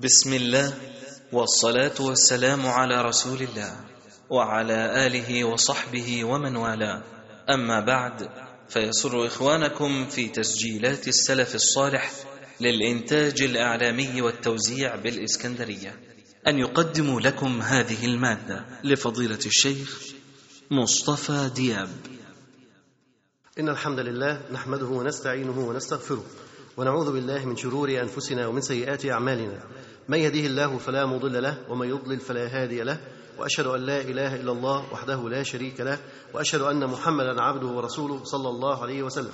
بسم الله والصلاة والسلام على رسول الله وعلى آله وصحبه ومن والاه. أما بعد فيسر إخوانكم في تسجيلات السلف الصالح للإنتاج الإعلامي والتوزيع بالإسكندرية. أن يقدموا لكم هذه المادة لفضيلة الشيخ مصطفى دياب. إن الحمد لله نحمده ونستعينه ونستغفره. ونعوذ بالله من شرور أنفسنا ومن سيئات أعمالنا. من يهده الله فلا مضل له ومن يضلل فلا هادي له وأشهد أن لا إله إلا الله وحده لا شريك له وأشهد أن محمدا عبده ورسوله صلى الله عليه وسلم.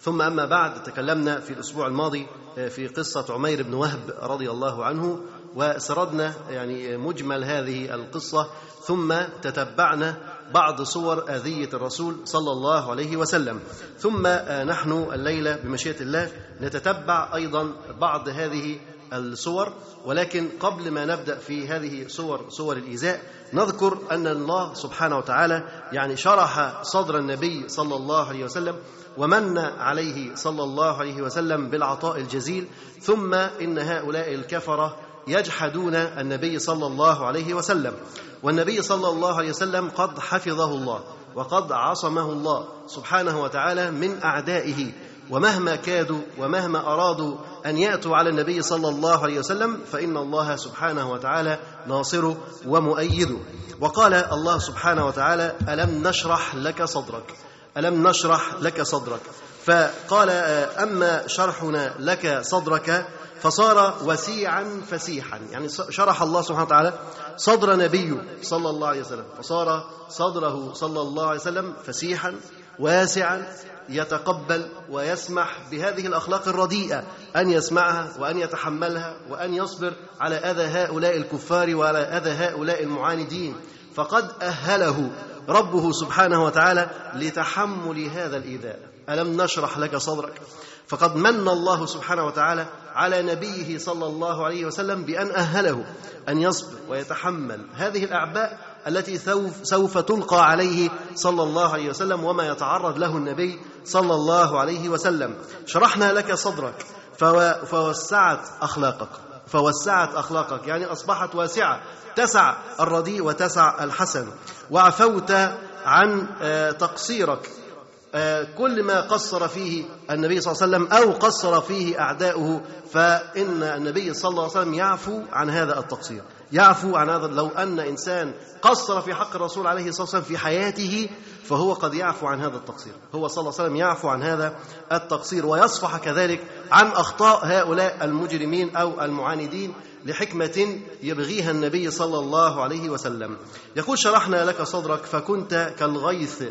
ثم أما بعد تكلمنا في الأسبوع الماضي في قصة عمير بن وهب رضي الله عنه وسردنا يعني مجمل هذه القصة ثم تتبعنا بعض صور آذية الرسول صلى الله عليه وسلم. ثم نحن الليلة بمشيئة الله نتتبع أيضا بعض هذه الصور ولكن قبل ما نبدأ في هذه صور صور الإيذاء نذكر أن الله سبحانه وتعالى يعني شرح صدر النبي صلى الله عليه وسلم ومن عليه صلى الله عليه وسلم بالعطاء الجزيل. ثم إن هؤلاء الكفرة يجحدون النبي صلى الله عليه وسلم. والنبي صلى الله عليه وسلم قد حفظه الله وقد عصمه الله سبحانه وتعالى من أعدائه. ومهما كادوا ومهما أرادوا أن يأتوا على النبي صلى الله عليه وسلم فإن الله سبحانه وتعالى ناصره ومؤيده وقال الله سبحانه وتعالى ألم نشرح لك صدرك؟ ألم نشرح لك صدرك؟ فقال أما شرحنا لك صدرك فصار وسيعا فسيحا. يعني شرح الله سبحانه وتعالى صدر نبيه صلى الله عليه وسلم. فصار صدره صلى الله عليه وسلم فسيحا واسعا يتقبل ويسمح بهذه الأخلاق الرديئة أن يسمعها وأن يتحملها وأن يصبر على أذى هؤلاء الكفار وعلى أذى هؤلاء المعاندين. فقد أهله ربه سبحانه وتعالى لتحمل هذا الإيذاء. ألم نشرح لك صدرك؟ فقد من الله سبحانه وتعالى على نبيه صلى الله عليه وسلم بأن أهله أن يصبر ويتحمل هذه الأعباء التي سوف تلقى عليه صلى الله عليه وسلم وما يتعرض له النبي صلى الله عليه وسلم. شرحنا لك صدرك. فوسعت أخلاقك. فوسعت أخلاقك. يعني أصبحت واسعة. تسع الرديء وتسع الحسن. وعفوت عن تقصيرك. كل ما قصر فيه النبي صلى الله عليه وسلم أو قصر فيه أعداؤه فإن النبي صلى الله عليه وسلم يعفو عن هذا التقصير. يعفو عن هذا لو أن إنسان قصر في حق الرسول عليه الصلاة والسلام في حياته فهو قد يعفو عن هذا التقصير. هو صلى الله عليه وسلم يعفو عن هذا التقصير ويصفح كذلك عن أخطاء هؤلاء المجرمين أو المعاندين. لحكمة يبغيها النبي صلى الله عليه وسلم. يقول شرحنا لك صدرك فكنت كالغيث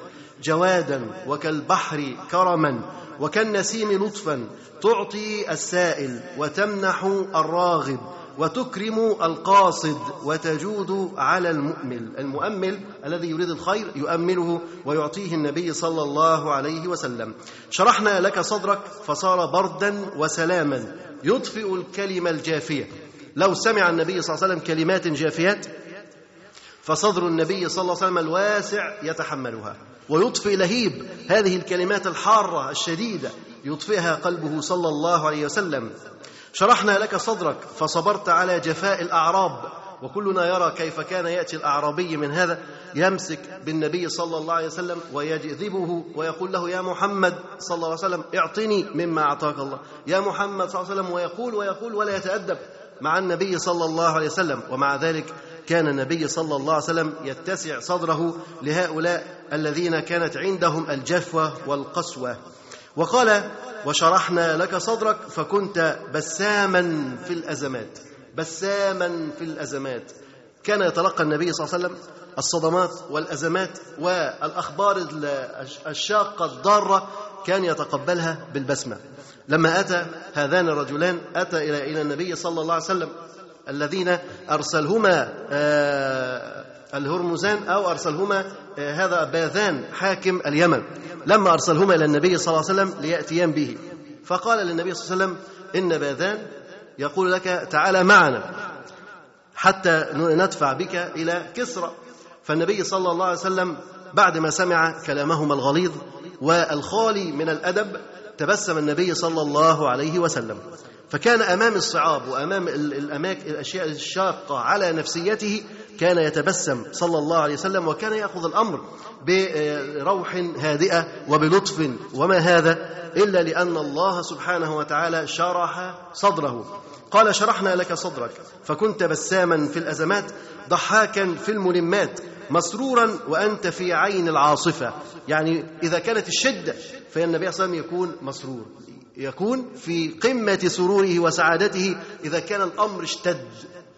جوادا وكالبحر كرما وكالنسيم لطفا. تعطي السائل وتمنح الراغب وتكرم القاصد وتجود على المؤمل. المؤمل الذي يريد الخير يؤمله ويعطيه النبي صلى الله عليه وسلم. شرحنا لك صدرك فصار بردا وسلاما يطفئ الكلمة الجافية. لو سمع النبي صلى الله عليه وسلم كلمات جافيات فصدر النبي صلى الله عليه وسلم الواسع يتحملها ويطفئ لهيب هذه الكلمات الحارة الشديدة يطفئها قلبه صلى الله عليه وسلم. شرحنا لك صدرك فصبرت على جفاء الأعراب وكلنا يرى كيف كان يأتي الأعرابي من هذا يمسك بالنبي صلى الله عليه وسلم ويجذبه ويقول له يا محمد صلى الله عليه وسلم اعطني مما أعطاك الله يا محمد صلى الله عليه وسلم ويقول ويقول ولا يتأدب. مع النبي صلى الله عليه وسلم ومع ذلك كان النبي صلى الله عليه وسلم يتسع صدره لهؤلاء الذين كانت عندهم الجفوة والقسوة. وقال وشرحنا لك صدرك فكنت بساما في الأزمات بساما في الأزمات. كان يتلقى النبي صلى الله عليه وسلم الصدمات والأزمات والأخبار الشاقة الضارة كان يتقبلها بالبسمة. لما أتى هذان الرجلان أتى إلى إلى النبي صلى الله عليه وسلم الذين أرسلهما الهرمزان أو أرسلهما هذا باذان حاكم اليمن. لما أرسلهما إلى النبي صلى الله عليه وسلم ليأتيان به. فقال للنبي صلى الله عليه وسلم إن باذان يقول لك تعالى معنا حتى ندفع بك إلى كسرى. فالنبي صلى الله عليه وسلم بعد ما سمع كلامهما الغليظ والخالي من الأدب تبسم النبي صلى الله عليه وسلم. فكان أمام الصعاب وأمام الاماكن الأشياء الشاقة على نفسيته كان يتبسم صلى الله عليه وسلم وكان يأخذ الأمر بروح هادئة وبلطف وما هذا إلا لأن الله سبحانه وتعالى شرح صدره. قال شرحنا لك صدرك. فكنت بساما في الأزمات ضحاكا في الملمات مسرورا وأنت في عين العاصفة. يعني إذا كانت الشدة فإن النبي صلى الله عليه وسلم يكون مسرور. يكون في قمة سروره وسعادته إذا كان الأمر اشتد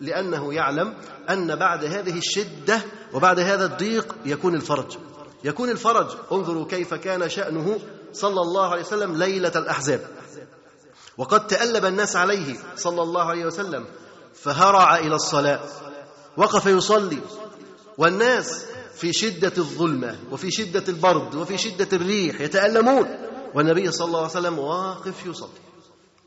لأنه يعلم أن بعد هذه الشدة وبعد هذا الضيق يكون الفرج. يكون الفرج. انظروا كيف كان شأنه صلى الله عليه وسلم ليلة الأحزاب. وقد تألب الناس عليه صلى الله عليه وسلم فهرع إلى الصلاة. وقف يصلي. والناس في شدة الظلمة وفي شدة البرد وفي شدة الريح يتألمون. والنبي صلى الله عليه وسلم واقف يصلي.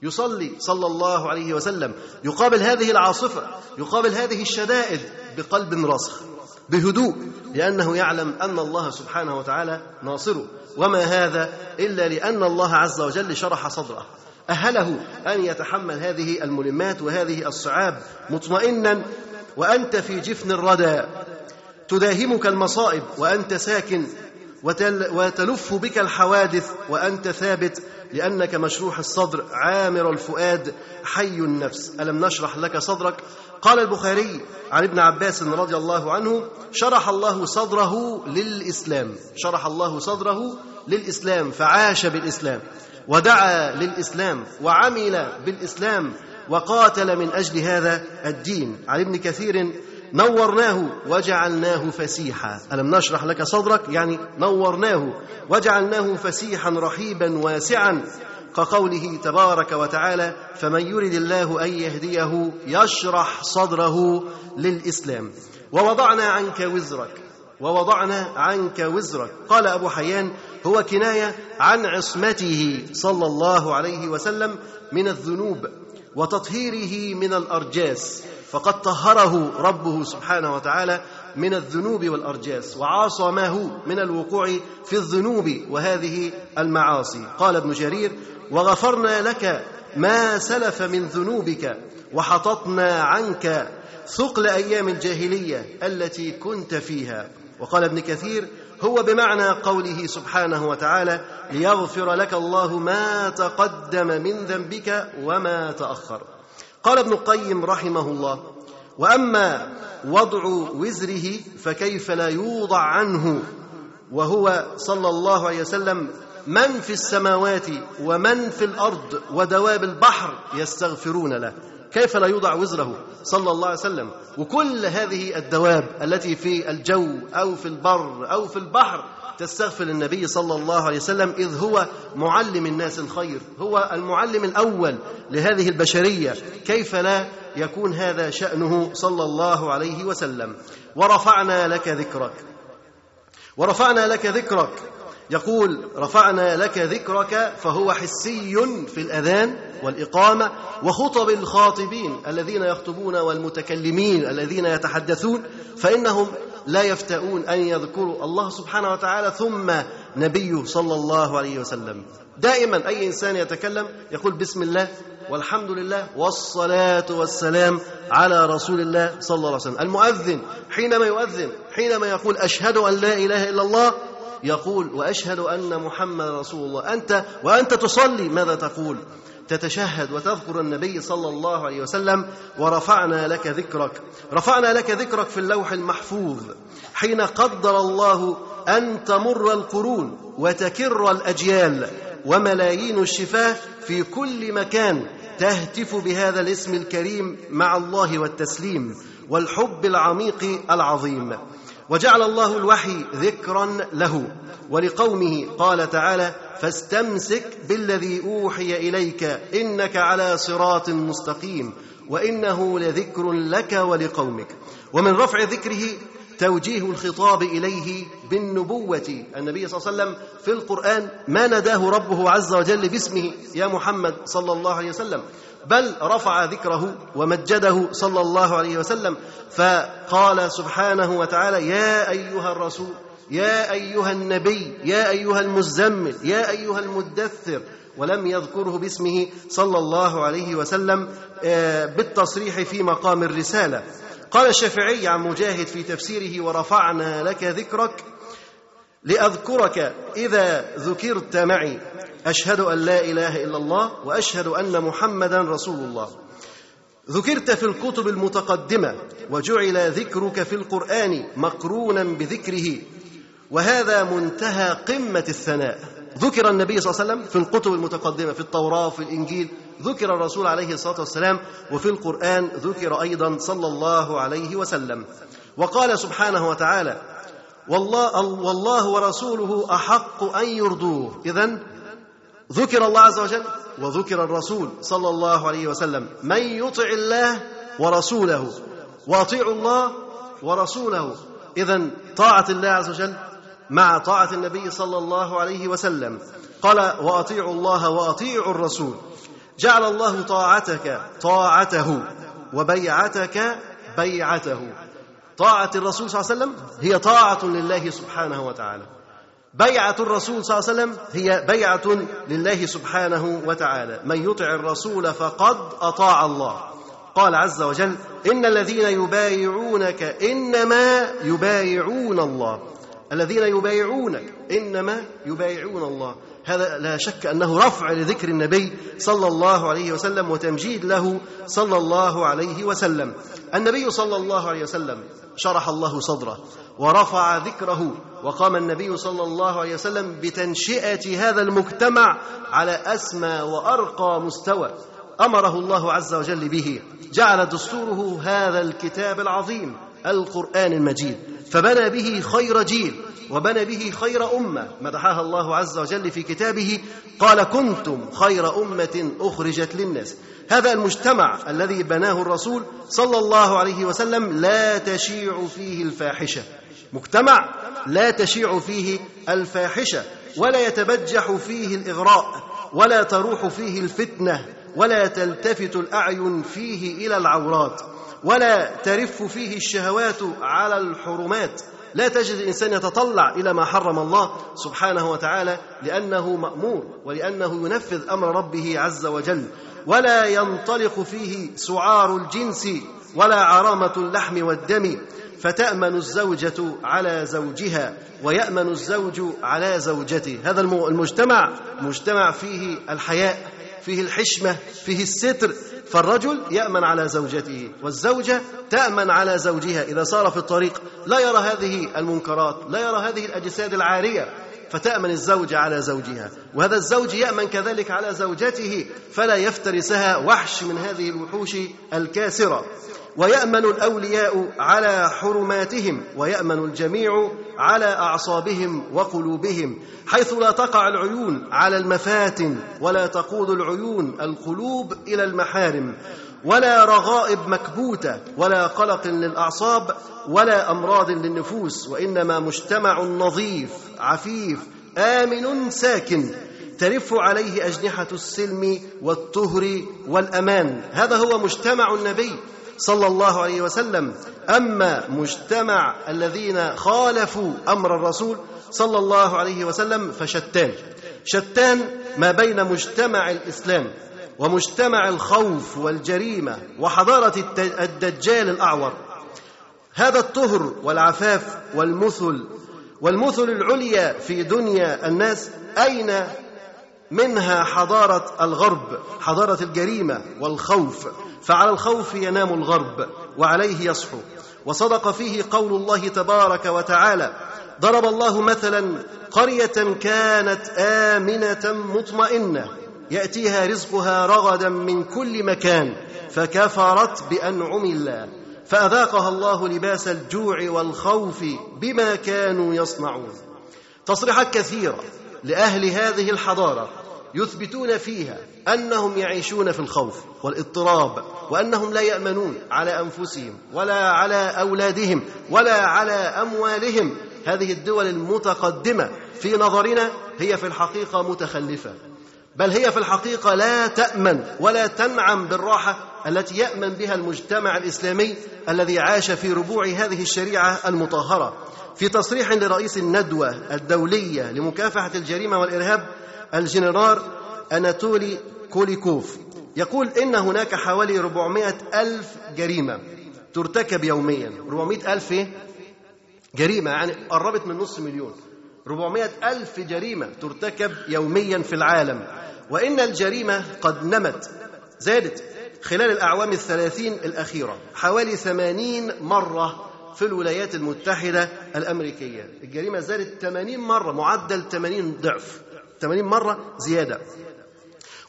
يصلي صلى الله عليه وسلم. يقابل هذه العاصفة يقابل هذه الشدائد بقلب راسخ بهدوء لأنه يعلم أن الله سبحانه وتعالى ناصره. وما هذا إلا لأن الله عز وجل شرح صدره. أهله أن يتحمل هذه الملمات وهذه الصعاب مطمئنا وأنت في جفن الردى تداهمك المصائب وأنت ساكن وتل وتلف بك الحوادث وأنت ثابت لأنك مشروح الصدر عامر الفؤاد حي النفس. ألم نشرح لك صدرك؟ قال البخاري عن ابن عباس رضي الله عنه شرح الله صدره للإسلام. شرح الله صدره للإسلام فعاش بالإسلام ودعا للإسلام وعمل بالإسلام وقاتل من أجل هذا الدين. عن ابن كثير نورناه وجعلناه فسيحا. ألم نشرح لك صدرك؟ يعني نورناه وجعلناه فسيحا رحيبا واسعا. كقوله تبارك وتعالى فمن يرد الله أن يهديه يشرح صدره للإسلام. ووضعنا عنك وزرك. ووضعنا عنك وزرك. قال أبو حيان هو كناية عن عصمته صلى الله عليه وسلم من الذنوب وتطهيره من الأرجاس. فقد طهره ربه سبحانه وتعالى من الذنوب والأرجاس وعاصمه من الوقوع في الذنوب وهذه المعاصي. قال ابن جرير وغفرنا لك ما سلف من ذنوبك وحططنا عنك ثقل أيام الجاهلية التي كنت فيها. وقال ابن كثير هو بمعنى قوله سبحانه وتعالى ليغفر لك الله ما تقدم من ذنبك وما تأخر. قال ابن القيم رحمه الله وأما وضع وزره فكيف لا يوضع عنه؟ وهو صلى الله عليه وسلم من في السماوات ومن في الأرض ودواب البحر يستغفرون له. كيف لا يوضع وزره؟ صلى الله عليه وسلم. وكل هذه الدواب التي في الجو أو في البر أو في البحر تستغفر النبي صلى الله عليه وسلم إذ هو معلم الناس الخير هو المعلم الأول لهذه البشرية. كيف لا يكون هذا شأنه صلى الله عليه وسلم؟ ورفعنا لك ذكرك. ورفعنا لك ذكرك. يقول رفعنا لك ذكرك فهو حسي في الأذان والإقامة وخطب الخاطبين الذين يخطبون والمتكلمين الذين يتحدثون فإنهم لا يفتؤون أن يذكروا الله سبحانه وتعالى ثم نبيه صلى الله عليه وسلم. دائما أي إنسان يتكلم يقول بسم الله والحمد لله والصلاة والسلام على رسول الله صلى الله عليه وسلم. المؤذن حينما يؤذن حينما يقول أشهد أن لا إله إلا الله يقول وأشهد أن محمد رسول الله. أنت وأنت تصلي ماذا تقول؟ تتشهد وتذكر النبي صلى الله عليه وسلم ورفعنا لك ذكرك. رفعنا لك ذكرك في اللوح المحفوظ حين قدر الله أن تمر القرون وتكر الأجيال وملايين الشفاه في كل مكان تهتف بهذا الاسم الكريم مع الله والتسليم والحب العميق العظيم. وجعل الله الوحي ذكرا له ولقومه قال تعالى فاستمسك بالذي أوحي إليك إنك على صراط مستقيم وإنه لذكر لك ولقومك. ومن رفع ذكره توجيه الخطاب إليه بالنبوة. النبي صلى الله عليه وسلم في القرآن ما نداه ربه عز وجل باسمه يا محمد صلى الله عليه وسلم. بل رفع ذكره ومجده صلى الله عليه وسلم فقال سبحانه وتعالى يا أيها الرسول يا أيها النبي يا أيها المزمل يا أيها المدثر. ولم يذكره باسمه صلى الله عليه وسلم آه، بالتصريح في مقام الرسالة. قال الشافعي عن مجاهد في تفسيره ورفعنا لك ذكرك لأذكرك إذا ذكرت معي. أشهد أن لا إله إلا الله وأشهد أن محمدا رسول الله. ذكرت في الكتب المتقدمة وجعل ذكرك في القرآن مقرونا بذكره. وهذا منتهى قمة الثناء. ذكر النبي صلى الله عليه وسلم في الكتب المتقدمة في التوراة في الإنجيل. ذكر الرسول عليه الصلاة والسلام وفي القرآن ذكر أيضا صلى الله عليه وسلم. وقال سبحانه وتعالى والله, والله ورسوله أحق أن يرضوه. إذا ذكر الله عز وجل وذكر الرسول صلى الله عليه وسلم. من يطع الله ورسوله واطيعوا الله ورسوله. اذا طاعة الله عز وجل مع طاعة النبي صلى الله عليه وسلم. قال وأطيعوا الله وأطيعوا الرسول. جعل الله طاعتك طاعته وبيعتك بيعته. طاعة الرسول صلى الله عليه وسلم هي طاعة لله سبحانه وتعالى. بيعة الرسول صلى الله عليه وسلم هي بيعة لله سبحانه وتعالى. من يطع الرسول فقد أطاع الله. قال عز وجل إن الذين يبايعونك إنما يبايعون الله. الذين يبايعونك إنما يبايعون الله. هذا لا شك أنه رفع لذكر النبي صلى الله عليه وسلم وتمجيد له صلى الله عليه وسلم. النبي صلى الله عليه وسلم شرح الله صدره ورفع ذكره وقام النبي صلى الله عليه وسلم بتنشئة هذا المجتمع على أسمى وأرقى مستوى أمره الله عز وجل به. جعل دستوره هذا الكتاب العظيم القرآن المجيد. فبنى به خير جيل وبنى به خير أمة. مدحها الله عز وجل في كتابه قال كنتم خير أمة أخرجت للناس. هذا المجتمع الذي بناه الرسول صلى الله عليه وسلم لا تشيع فيه الفاحشة. مجتمع لا تشيع فيه الفاحشة ولا يتبجح فيه الإغراء ولا تروح فيه الفتنة ولا تلتفت الأعين فيه إلى العورات ولا ترف فيه الشهوات على الحرمات. لا تجد الإنسان يتطلع إلى ما حرم الله سبحانه وتعالى لأنه مأمور ولأنه ينفذ أمر ربه عز وجل. ولا ينطلق فيه سعار الجنس ولا عرامة اللحم والدم. فتأمن الزوجة على زوجها ويأمن الزوج على زوجته. هذا المجتمع مجتمع فيه الحياء فيه الحشمة فيه الستر فالرجل يأمن على زوجته والزوجة تأمن على زوجها إذا صار في الطريق. لا يرى هذه المنكرات لا يرى هذه الأجساد العارية. فتأمن الزوجه على زوجها وهذا الزوج يأمن كذلك على زوجته. فلا يفترسها وحش من هذه الوحوش الكاسرة. ويأمن الأولياء على حرماتهم ويأمن الجميع على أعصابهم وقلوبهم حيث لا تقع العيون على المفاتن ولا تقود العيون القلوب إلى المحارم ولا رغائب مكبوتة ولا قلق للأعصاب ولا أمراض للنفوس وإنما مجتمع نظيف عفيف آمن ساكن ترف عليه أجنحة السلم والطهر والأمان. هذا هو مجتمع النبي. صلى الله عليه وسلم. أما مجتمع الذين خالفوا أمر الرسول صلى الله عليه وسلم فشتان. شتان ما بين مجتمع الإسلام ومجتمع الخوف والجريمة وحضارة الدجال الأعور. هذا الطهر والعفاف والمثل والمثل العليا في دنيا الناس أين منها حضارة الغرب حضارة الجريمة والخوف؟ فعلى الخوف ينام الغرب وعليه يصحو. وصدق فيه قول الله تبارك وتعالى ضرب الله مثلا قرية كانت آمنة مطمئنة يأتيها رزقها رغدا من كل مكان فكفرت بأنعم الله فأذاقها الله لباس الجوع والخوف بما كانوا يصنعون. تصريحات كثيرة لأهل هذه الحضارة يثبتون فيها أنهم يعيشون في الخوف والاضطراب وأنهم لا يأمنون على أنفسهم ولا على أولادهم ولا على أموالهم. هذه الدول المتقدمة في نظرنا هي في الحقيقة متخلفة بل هي في الحقيقة لا تأمن ولا تنعم بالراحة التي يأمن بها المجتمع الإسلامي الذي عاش في ربوع هذه الشريعة المطهرة. في تصريح لرئيس الندوة الدولية لمكافحة الجريمة والإرهاب الجنرال أناتولي كوليكوف يقول إن هناك حوالي 400 ألف جريمة ترتكب يوميا. 400 ألف إيه؟ جريمة يعني قربت من نص مليون. 400 ألف جريمة ترتكب يوميا في العالم. وإن الجريمة قد نمت زادت خلال الأعوام الثلاثين الأخيرة حوالي ثمانين مرة في الولايات المتحدة الأمريكية. الجريمة زادت 80 مرة معدل 80 ضعف. 80 مرة زيادة.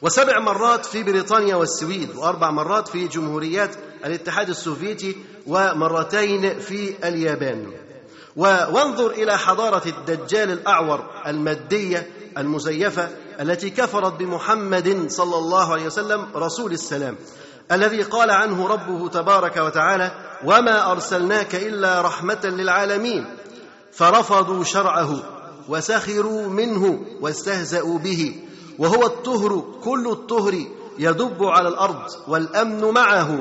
وسبع مرات في بريطانيا والسويد وأربع مرات في جمهوريات الاتحاد السوفيتي ومرتين في اليابان. وانظر إلى حضارة الدجال الأعور المادية المزيفة التي كفرت بمحمد صلى الله عليه وسلم رسول السلام الذي قال عنه ربه تبارك وتعالى وما أرسلناك إلا رحمة للعالمين. فرفضوا شرعه. وسخروا منه واستهزأوا به. وهو الطهر كل الطهر يدب على الأرض والأمن معه.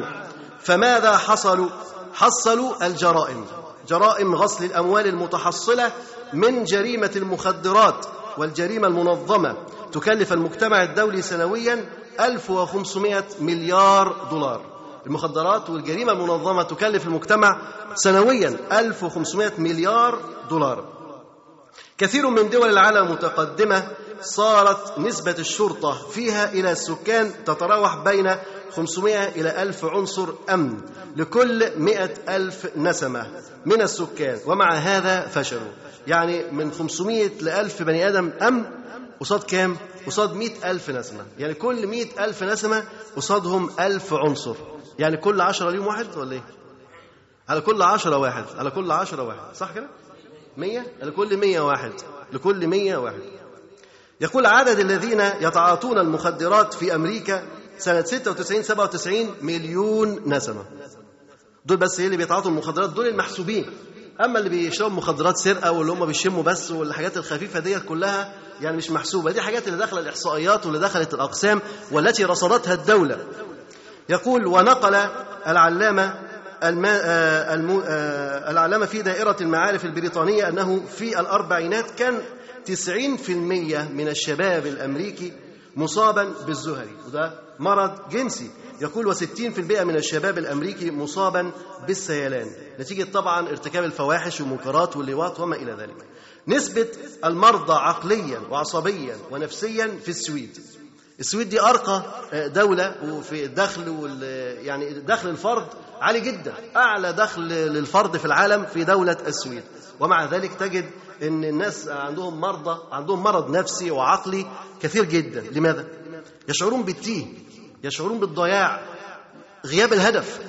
فماذا حصلوا؟ حصلوا الجرائم. جرائم غسل الأموال المتحصلة من جريمة المخدرات والجريمة المنظمة. تكلف المجتمع الدولي سنويا 1500 مليار دولار. المخدرات والجريمة المنظمة تكلف المجتمع سنويا 1500 مليار دولار. كثير من دول العالم المتقدمة صارت نسبة الشرطة فيها إلى السكان تتراوح بين 500 إلى 1000 عنصر أمن لكل 100 ألف نسمة من السكان ومع هذا فشلوا يعني من 500 ل 1000 بني آدم أمن قصاد كام؟ قصاد مئة ألف نسمة يعني كل مئة ألف نسمة قصادهم ألف عنصر يعني كل عشرة ليهم واحد ولا إيه؟ على كل عشرة واحد على كل عشرة واحد صح كده؟ مية؟ على كل مية واحد. لكل مية واحد. يقول عدد الذين يتعاطون المخدرات في أمريكا سنة 96 97 مليون نسمة. دول بس اللي بيتعاطوا المخدرات دول المحسوبين. أما اللي بيشربوا مخدرات سرقة واللي هم بيشموا بس والحاجات الخفيفة ديت كلها يعني مش محسوبة. دي حاجات اللي داخلة الإحصائيات واللي دخلت الأقسام والتي رصدتها الدولة. يقول ونقل العلامة الما المو العلامة في دائرة المعارف البريطانية أنه في الأربعينات كان 90% من الشباب الأمريكي مصابا بالزهري وده مرض جنسي يقول و60% من الشباب الأمريكي مصابا بالسيلان نتيجة طبعا ارتكاب الفواحش والمنكرات واللواط وما إلى ذلك. نسبة المرضى عقليا وعصبيا ونفسيا في السويد. السويد دي أرقى دولة وفي الدخل وال يعني دخل الفرد عالي جدا أعلى دخل للفرد في العالم في دولة السويد. ومع ذلك تجد إن الناس عندهم مرضى عندهم مرض نفسي وعقلي كثير جدا. لماذا؟ يشعرون بالتيه يشعرون بالضياع. غياب الهدف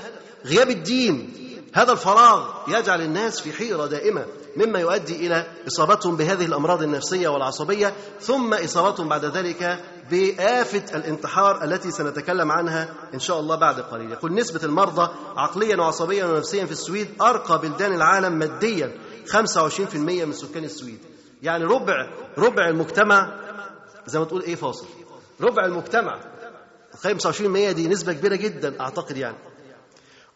غياب الدين هذا الفراغ يجعل الناس في حيرة دائمة. مما يؤدي إلى إصابتهم بهذه الأمراض النفسية والعصبية ثم إصابتهم بعد ذلك بآفة الانتحار التي سنتكلم عنها إن شاء الله بعد قليل. يقول نسبة المرضى عقليا وعصبيا ونفسيا في السويد أرقى بلدان العالم ماديا 25% من سكان السويد. يعني ربع ربع المجتمع زي ما تقول إيه فاصل؟ ربع المجتمع 25% دي نسبة كبيرة جدا أعتقد يعني.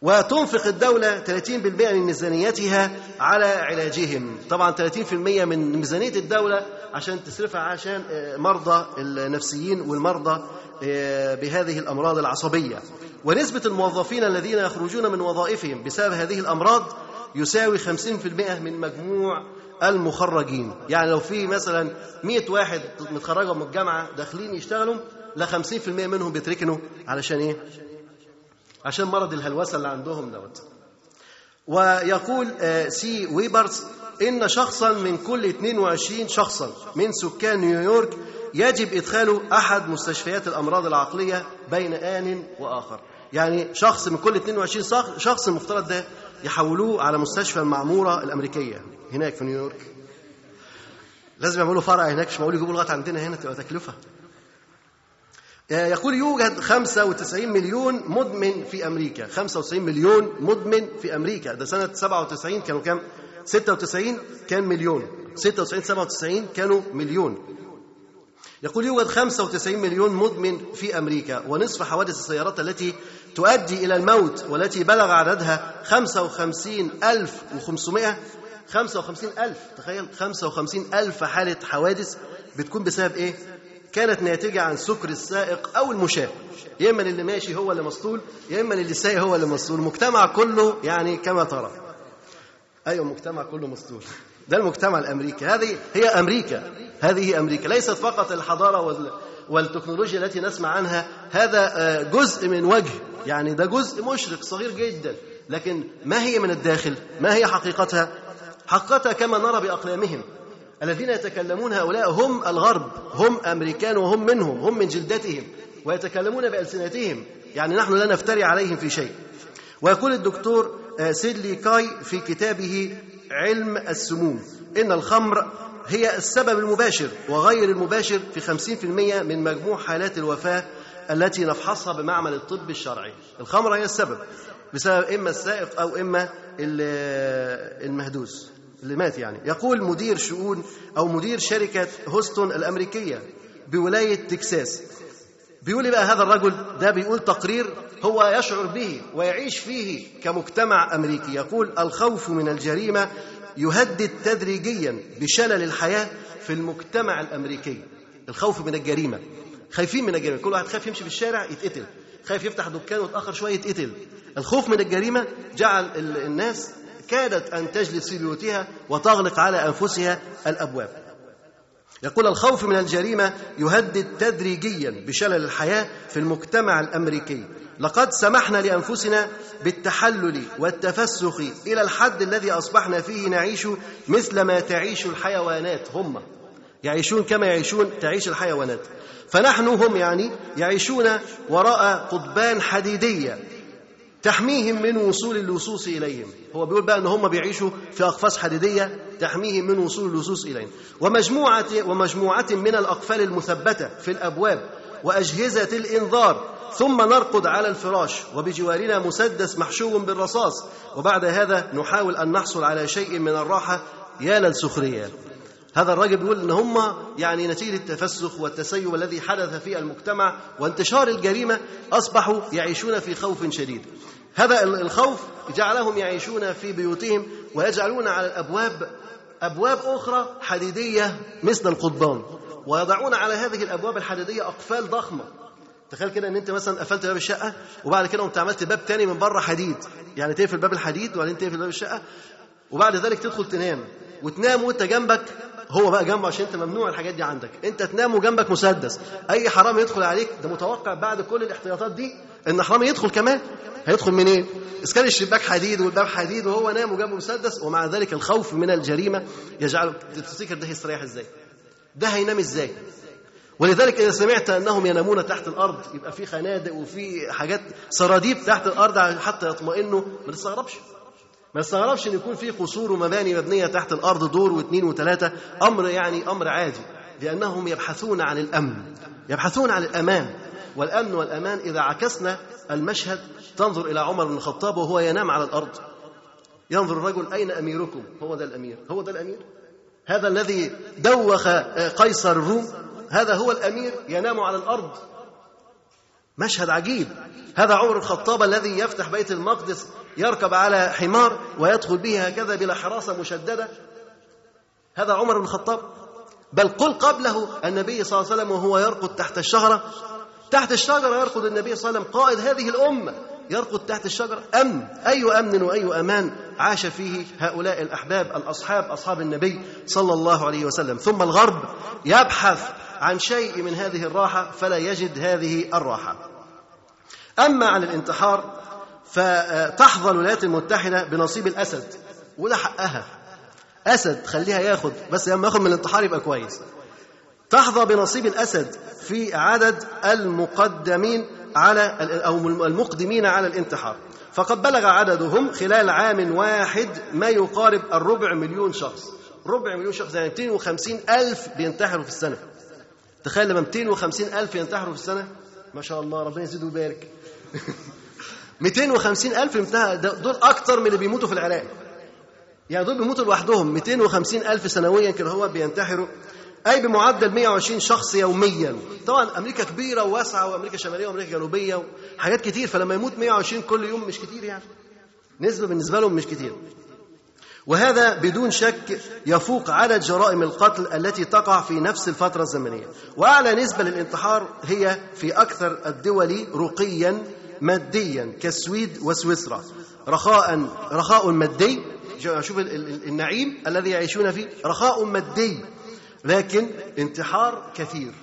وتنفق الدولة 30% من ميزانيتها على علاجهم. طبعا 30% من ميزانية الدولة عشان تصرفها عشان مرضى النفسيين والمرضى بهذه الأمراض العصبية. ونسبة الموظفين الذين يخرجون من وظائفهم بسبب هذه الأمراض يساوي 50% من مجموع المخرجين. يعني لو في مثلا 100 واحد متخرجوا من الجامعة داخلين يشتغلوا لا 50% منهم بيتركنوا علشان إيه؟ عشان مرض الهلوسة اللي عندهم دوت. ويقول سي ويبرز إن شخصا من كل 22 شخصا من سكان نيويورك يجب إدخاله أحد مستشفيات الأمراض العقلية بين آن وآخر. يعني شخص من كل 22 شخص المفترض ده يحولوه على مستشفى المعمورة الأمريكية هناك في نيويورك. لازم يعملوا فرع هناك مش معقول يجيبوا لغايه عندنا هنا تبقى تكلفة. يقول يوجد 95 مليون مدمن في أمريكا. 95 مليون مدمن في أمريكا. ده سنة 97 كانوا كام؟ 96 كان مليون. 96 97 كانوا مليون. يقول يوجد 95 مليون مدمن في أمريكا ونصف حوادث السيارات التي تؤدي إلى الموت والتي بلغ عددها 55500 55000 تخيل 55000 حالة حوادث بتكون بسبب إيه؟ كانت ناتجة عن سكر السائق أو المشاة. يا إما اللي ماشي هو اللي مسطول يا إما اللي سايق هو اللي مسطول. المجتمع كله يعني كما ترى. أيوة المجتمع كله مسطول. ده المجتمع الأمريكي. هذه هي أمريكا. هذه هي أمريكا. ليست فقط الحضارة وال والتكنولوجيا التي نسمع عنها. هذا جزء من وجه. يعني ده جزء مشرق صغير جدا. لكن ما هي من الداخل؟ ما هي حقيقتها؟ حقيقتها كما نرى بأقلامهم. الذين يتكلمون هؤلاء هم الغرب هم أمريكان وهم منهم هم من جلدتهم ويتكلمون بألسنتهم يعني نحن لا نفتري عليهم في شيء. ويقول الدكتور سيدلي كاي في كتابه علم السموم إن الخمر هي السبب المباشر وغير المباشر في 50% من مجموع حالات الوفاة التي نفحصها بمعمل الطب الشرعي. الخمر هي السبب بسبب إما السائق أو إما المهدوس. اللي مات يعني. يقول مدير شؤون أو مدير شركة هوستون الأمريكية بولاية تكساس. بيقول لي بقى هذا الرجل ده بيقول تقرير هو يشعر به ويعيش فيه كمجتمع أمريكي. يقول الخوف من الجريمة يهدد تدريجيا بشلل الحياة في المجتمع الأمريكي. الخوف من الجريمة. خايفين من الجريمة. كل واحد خايف يمشي في الشارع يتقتل. خايف يفتح دكان ويتأخر شوية يتقتل. الخوف من الجريمة جعل الناس كادت أن تجلس في بيوتها وتغلق على أنفسها الأبواب. يقول الخوف من الجريمة يهدد تدريجيا بشلل الحياة في المجتمع الأمريكي. لقد سمحنا لأنفسنا بالتحلل والتفسخ إلى الحد الذي أصبحنا فيه نعيش مثل ما تعيش الحيوانات هم. يعيشون كما يعيشون تعيش الحيوانات. فنحن هم يعني يعيشون وراء قضبان حديدية تحميهم من وصول اللصوص إليهم. هو بيقول بقى أن هم بيعيشوا في أقفاص حديدية تحميهم من وصول اللصوص إليهم. ومجموعة, ومجموعة من الأقفال المثبتة في الأبواب وأجهزة الإنذار. ثم نرقد على الفراش وبجوارنا مسدس محشو بالرصاص. وبعد هذا نحاول أن نحصل على شيء من الراحة. يا للسخرية. هذا الراجل بيقول إن هم يعني نتيجة التفسخ والتسيب الذي حدث في المجتمع وانتشار الجريمة أصبحوا يعيشون في خوف شديد. هذا الخوف جعلهم يعيشون في بيوتهم ويجعلون على الأبواب أبواب أخرى حديدية مثل القضبان ويضعون على هذه الأبواب الحديدية أقفال ضخمة تخيل كده إن أنت مثلا قفلت باب الشقة وبعد كده قمت عملت باب تاني من بره حديد يعني تقفل باب الحديد وبعدين تقفل باب الشقة وبعد ذلك تدخل تنام وتنام وأنت جنبك هو بقى جنبه عشان انت ممنوع الحاجات دي عندك. انت تنام وجنبك مسدس. اي حرامي يدخل عليك ده متوقع بعد كل الاحتياطات دي ان حرامي يدخل كمان. هيدخل منين؟ إيه؟ اذا كان الشباك حديد والباب حديد وهو نام وجنبه مسدس ومع ذلك الخوف من الجريمة يجعله تفتكر ده هيستريح إزاي؟ ده هينام إزاي؟ ولذلك إذا سمعت أنهم ينامون تحت الأرض يبقى في خنادق وفي حاجات سراديب تحت الأرض حتى يطمئنوا ما تستغربش. ما تستغربش إن يكون في قصور ومباني مبنية تحت الأرض دور واثنين وثلاثة؟ أمر يعني أمر عادي لأنهم يبحثون عن الأمن يبحثون عن الأمان. والأمن والأمان إذا عكسنا المشهد تنظر إلى عمر بن الخطاب وهو ينام على الأرض. ينظر الرجل أين أميركم؟ هو ده الأمير. هو ده الأمير. هذا الذي دوخ قيصر الروم هذا هو الأمير ينام على الأرض. مشهد عجيب. هذا عمر الخطاب الذي يفتح بيت المقدس يركب على حمار ويدخل به هكذا بلا حراسة مشددة. هذا عمر بن الخطاب. بل قل قبله النبي صلى الله عليه وسلم وهو يرقد تحت الشجرة. تحت الشجرة يرقد النبي صلى الله عليه وسلم قائد هذه الأمة. يرقد تحت الشجرة. أمن. أي أمن وأي أمان عاش فيه هؤلاء الأحباب الأصحاب أصحاب النبي صلى الله عليه وسلم. ثم الغرب يبحث عن شيء من هذه الراحة فلا يجد هذه الراحة. أما عن الانتحار فتحظى الولايات المتحدة بنصيب الأسد. وده حقها. أسد خليها ياخد بس لما ياخد من الانتحار يبقى كويس. تحظى بنصيب الأسد في عدد المقدمين على أو المقدمين على الانتحار. فقد بلغ عددهم خلال عام واحد ما يقارب الربع مليون شخص. ربع مليون شخص يعني 250 ألف بينتحروا في السنة. تخيل لما 250 ألف ينتحروا في السنة؟ ما شاء الله ربنا يزيد ويبارك. 250 ألف دول أكتر من اللي بيموتوا في العراق. يعني دول بيموتوا لوحدهم 250 ألف سنويا كده هو بينتحروا. أي بمعدل 120 شخص يوميا. طبعا أمريكا كبيرة وواسعة وأمريكا شمالية وأمريكا جنوبية وحاجات كتير. فلما يموت 120 كل يوم مش كتير يعني. نسبة بالنسبة لهم مش كتير. وهذا بدون شك يفوق عدد جرائم القتل التي تقع في نفس الفترة الزمنية. وأعلى نسبة للانتحار هي في أكثر الدول رقيا ماديا كالسويد وسويسرا. رخاء رخاء مادي شوف النعيم الذي يعيشون فيه رخاء مادي لكن انتحار كثير.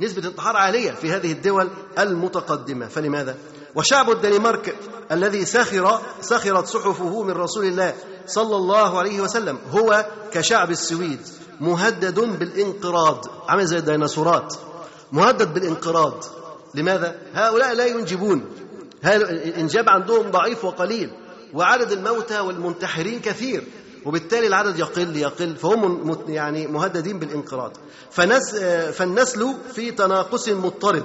نسبة انتحار عالية في هذه الدول المتقدمة. فلماذا؟ وشعب الدنمارك الذي سخر سخرت صحفه من رسول الله صلى الله عليه وسلم هو كشعب السويد مهدد بالانقراض. عامل زي الديناصورات. مهدد بالانقراض. لماذا؟ هؤلاء لا ينجبون. الانجاب عندهم ضعيف وقليل؟ وعدد الموتى والمنتحرين كثير. وبالتالي العدد يقل يقل. فهم يعني مهددين بالانقراض. فنس فالنسل في تناقص مضطرد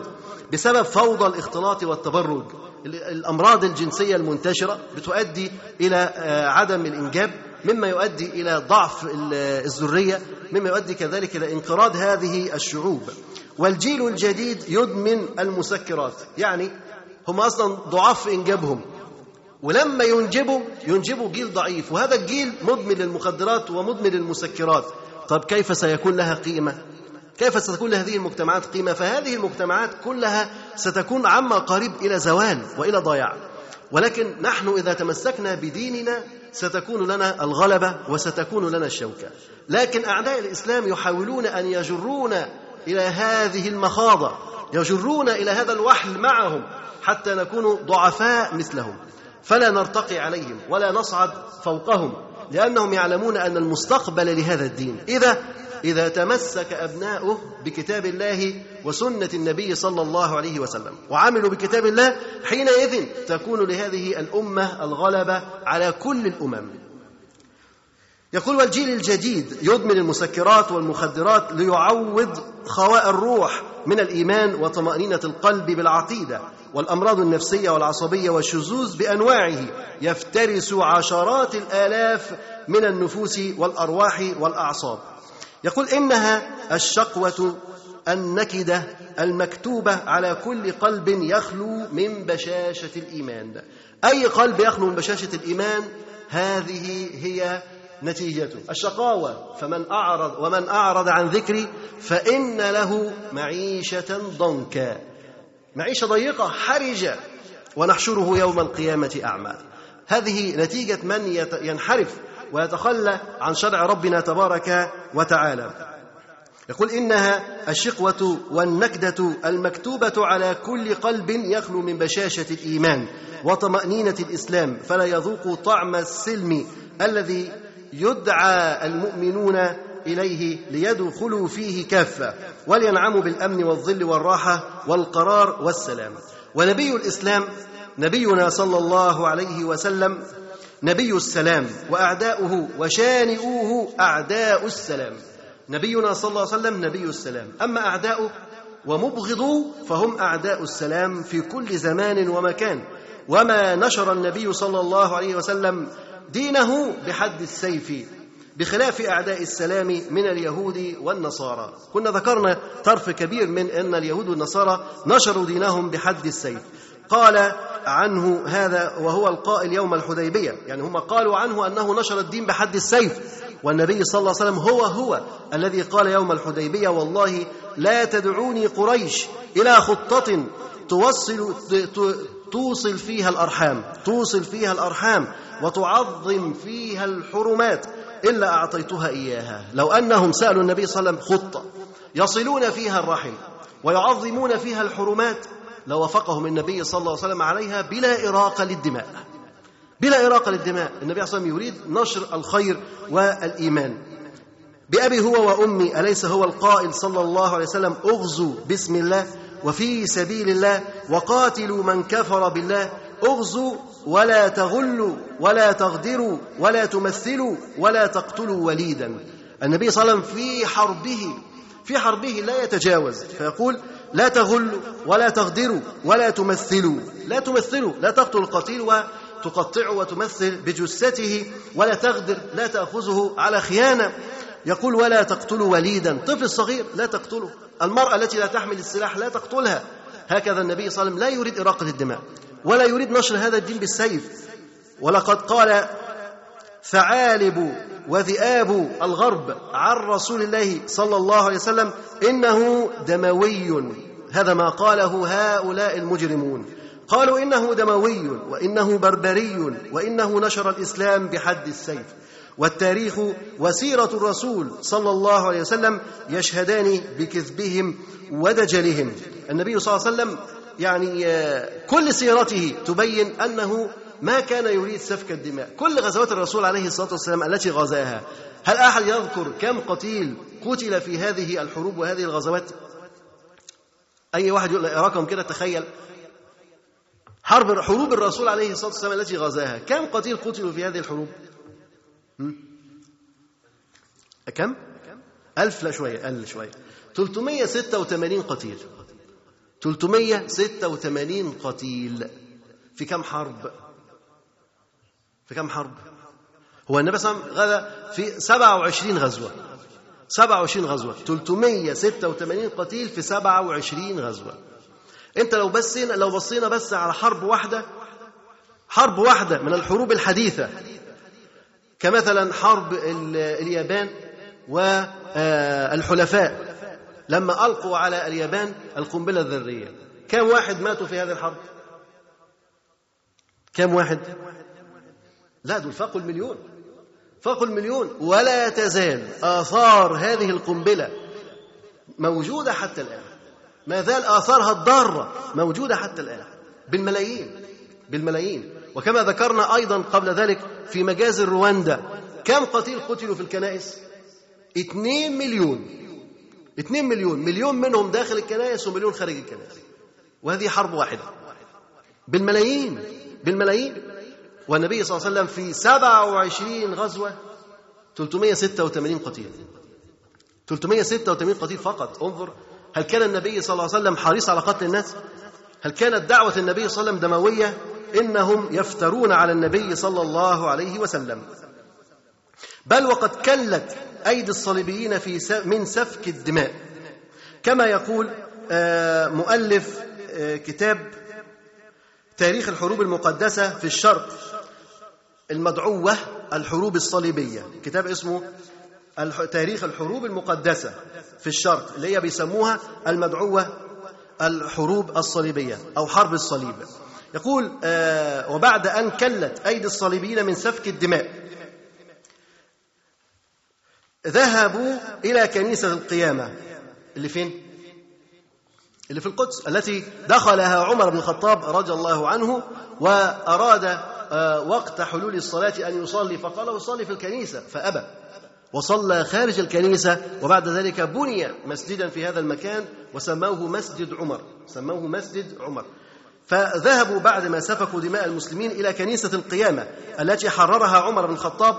بسبب فوضى الاختلاط والتبرج. الأمراض الجنسية المنتشرة بتؤدي إلى عدم الإنجاب مما يؤدي إلى ضعف الذرية مما يؤدي كذلك إلى انقراض هذه الشعوب. والجيل الجديد يدمن المسكرات يعني هم أصلا ضعاف في إنجابهم. ولما ينجبوا ينجبوا جيل ضعيف وهذا الجيل مدمن للمخدرات ومدمن للمسكرات. طب كيف سيكون لها قيمة؟ كيف ستكون لهذه المجتمعات قيمة؟ فهذه المجتمعات كلها ستكون عما قريب إلى زوال وإلى ضياع. ولكن نحن إذا تمسكنا بديننا ستكون لنا الغلبة وستكون لنا الشوكة. لكن أعداء الإسلام يحاولون أن يجرونا إلى هذه المخاضة يجرون إلى هذا الوحل معهم حتى نكون ضعفاء مثلهم. فلا نرتقي عليهم ولا نصعد فوقهم لأنهم يعلمون أن المستقبل لهذا الدين. إذا إذا تمسك أبناؤه بكتاب الله وسنة النبي صلى الله عليه وسلم وعملوا بكتاب الله حينئذ تكون لهذه الأمة الغلبة على كل الأمم. يقول والجيل الجديد يدمن المسكرات والمخدرات ليعوض خواء الروح من الإيمان وطمأنينة القلب بالعقيدة والأمراض النفسية والعصبية والشذوذ بأنواعه. يفترس عشرات الآلاف من النفوس والأرواح والأعصاب. يقول إنها الشقوه النكدة المكتوبة على كل قلب يخلو من بشاشة الإيمان. أي قلب يخلو من بشاشة الإيمان؟ هذه هي نتيجته. الشقاوة فمن أعرض ومن أعرض عن ذكري فإن له معيشة ضنكا. معيشة ضيقة حرجة. ونحشره يوم القيامة أعمى. هذه نتيجة من ينحرف ويتخلى عن شرع ربنا تبارك وتعالى. يقول إنها الشقوة والنكدة المكتوبة على كل قلب يخلو من بشاشة الإيمان وطمأنينة الإسلام فلا يذوق طعم السلم الذي يدعى المؤمنون إليه ليدخلوا فيه كافة ولينعموا بالأمن والظل والراحة والقرار والسلام. ونبي الإسلام نبينا صلى الله عليه وسلم نبي السلام وأعداؤه وشانئوه أعداء السلام. نبينا صلى الله عليه وسلم نبي السلام. أما اعداؤه ومبغضوه فهم أعداء السلام في كل زمان ومكان. وما نشر النبي صلى الله عليه وسلم دينه بحد السيف بخلاف أعداء السلام من اليهود والنصارى. كنا ذكرنا طرف كبير من أن اليهود والنصارى نشروا دينهم بحد السيف. قال عنه هذا وهو القائل يوم الحديبية. يعني هم قالوا عنه أنه نشر الدين بحد السيف. والنبي صلى الله عليه وسلم هو هو الذي قال يوم الحديبية والله لا تدعوني قريش إلى خطة توصل توصل فيها الأرحام توصل فيها الأرحام وتعظم فيها الحرمات إلا أعطيتها إياها. لو أنهم سألوا النبي صلى الله عليه وسلم خطة يصلون فيها الرحم ويعظمون فيها الحرمات لوافقهم النبي صلى الله عليه وسلم عليها بلا إراقة للدماء. بلا إراقة للدماء. النبي صلى الله عليه وسلم يريد نشر الخير والإيمان. بأبي هو وأمي أليس هو القائل صلى الله عليه وسلم أغزوا بسم الله وفي سبيل الله وقاتلوا من كفر بالله؟ أغزوا ولا تغلوا ولا تغدروا ولا تمثلوا ولا تقتلوا وليدا. النبي صلى الله عليه وسلم في حربه في حربه لا يتجاوز. فيقول لا تغلوا ولا تغدروا ولا تمثلوا. لا تمثلوا لا تقتل القتيل وتقطعه وتمثل بجثته ولا تغدر لا تأخذه على خيانة. يقول ولا تقتلوا وليدا طفل صغير لا تقتله. المرأة التي لا تحمل السلاح لا تقتلها. هكذا النبي صلى الله عليه وسلم لا يريد إراقة الدماء ولا يريد نشر هذا الدين بالسيف. ولقد قال ثعالب وذئاب الغرب عن رسول الله صلى الله عليه وسلم إنه دموي. هذا ما قاله هؤلاء المجرمون. قالوا إنه دموي وإنه بربري وإنه نشر الإسلام بحد السيف. والتاريخ وسيرة الرسول صلى الله عليه وسلم يشهدان بكذبهم ودجلهم. النبي صلى الله عليه وسلم يعني كل سيرته تبين أنه ما كان يريد سفك الدماء. كل غزوات الرسول عليه الصلاة والسلام التي غزاها هل أحد يذكر كم قتيل قتل في هذه الحروب وهذه الغزوات؟ أي واحد يقول رقم كده؟ تخيل. حرب حروب الرسول عليه الصلاة والسلام التي غزاها. كم قتيل قتلوا في هذه الحروب؟ كم؟ ألف لا شوية أقل شوية. 386 قتيل. 386 قتيل. في كم حرب؟ في كم حرب؟ هو النبي صلى الله عليه وسلم غزا في 27 غزوة. 27 غزوة. 386 قتيل في 27 غزوة. انت لو بصينا لو بصينا بس على حرب واحدة حرب واحدة من الحروب الحديثة. كمثلا حرب اليابان والحلفاء لما ألقوا على اليابان القنبلة الذرية. كم واحد ماتوا في هذه الحرب؟ كم واحد؟ لا دول فاقوا المليون. فاقوا المليون. ولا تزال آثار هذه القنبلة موجودة حتى الآن. ما زال آثارها الضارة موجودة حتى الآن. بالملايين. بالملايين. وكما ذكرنا أيضا قبل ذلك في مجازر رواندا كم قتيل قتلوا في الكنائس؟ اثنين مليون. اثنين مليون. مليون منهم داخل الكنائس ومليون خارج الكنائس. وهذه حرب واحدة. بالملايين. بالملايين. والنبي صلى الله عليه وسلم في 27 غزوة 386 قتيل. 386 قتيل فقط. انظر هل كان النبي صلى الله عليه وسلم حريص على قتل الناس؟ هل كانت دعوة النبي صلى الله عليه وسلم دموية؟ إنهم يفترون على النبي صلى الله عليه وسلم. بل وقد كلت أيدي الصليبيين في من سفك الدماء. كما يقول مؤلف كتاب تاريخ الحروب المقدسة في الشرق. المدعوة الحروب الصليبية. كتاب اسمه تاريخ الحروب المقدسة في الشرق اللي هي بيسموها المدعوة الحروب الصليبية أو حرب الصليب. يقول آه وبعد أن كلت أيدي الصليبيين من سفك الدماء ذهبوا إلى كنيسة القيامة. اللي فين؟ اللي في القدس التي دخلها عمر بن الخطاب رضي الله عنه وأراد وقت حلول الصلاة أن يصلي. فقال وصلي في الكنيسة. فأبى. وصلى خارج الكنيسة وبعد ذلك بني مسجدا في هذا المكان وسموه مسجد عمر. سموه مسجد عمر. فذهبوا بعد ما سفكوا دماء المسلمين إلى كنيسة القيامة التي حررها عمر بن الخطاب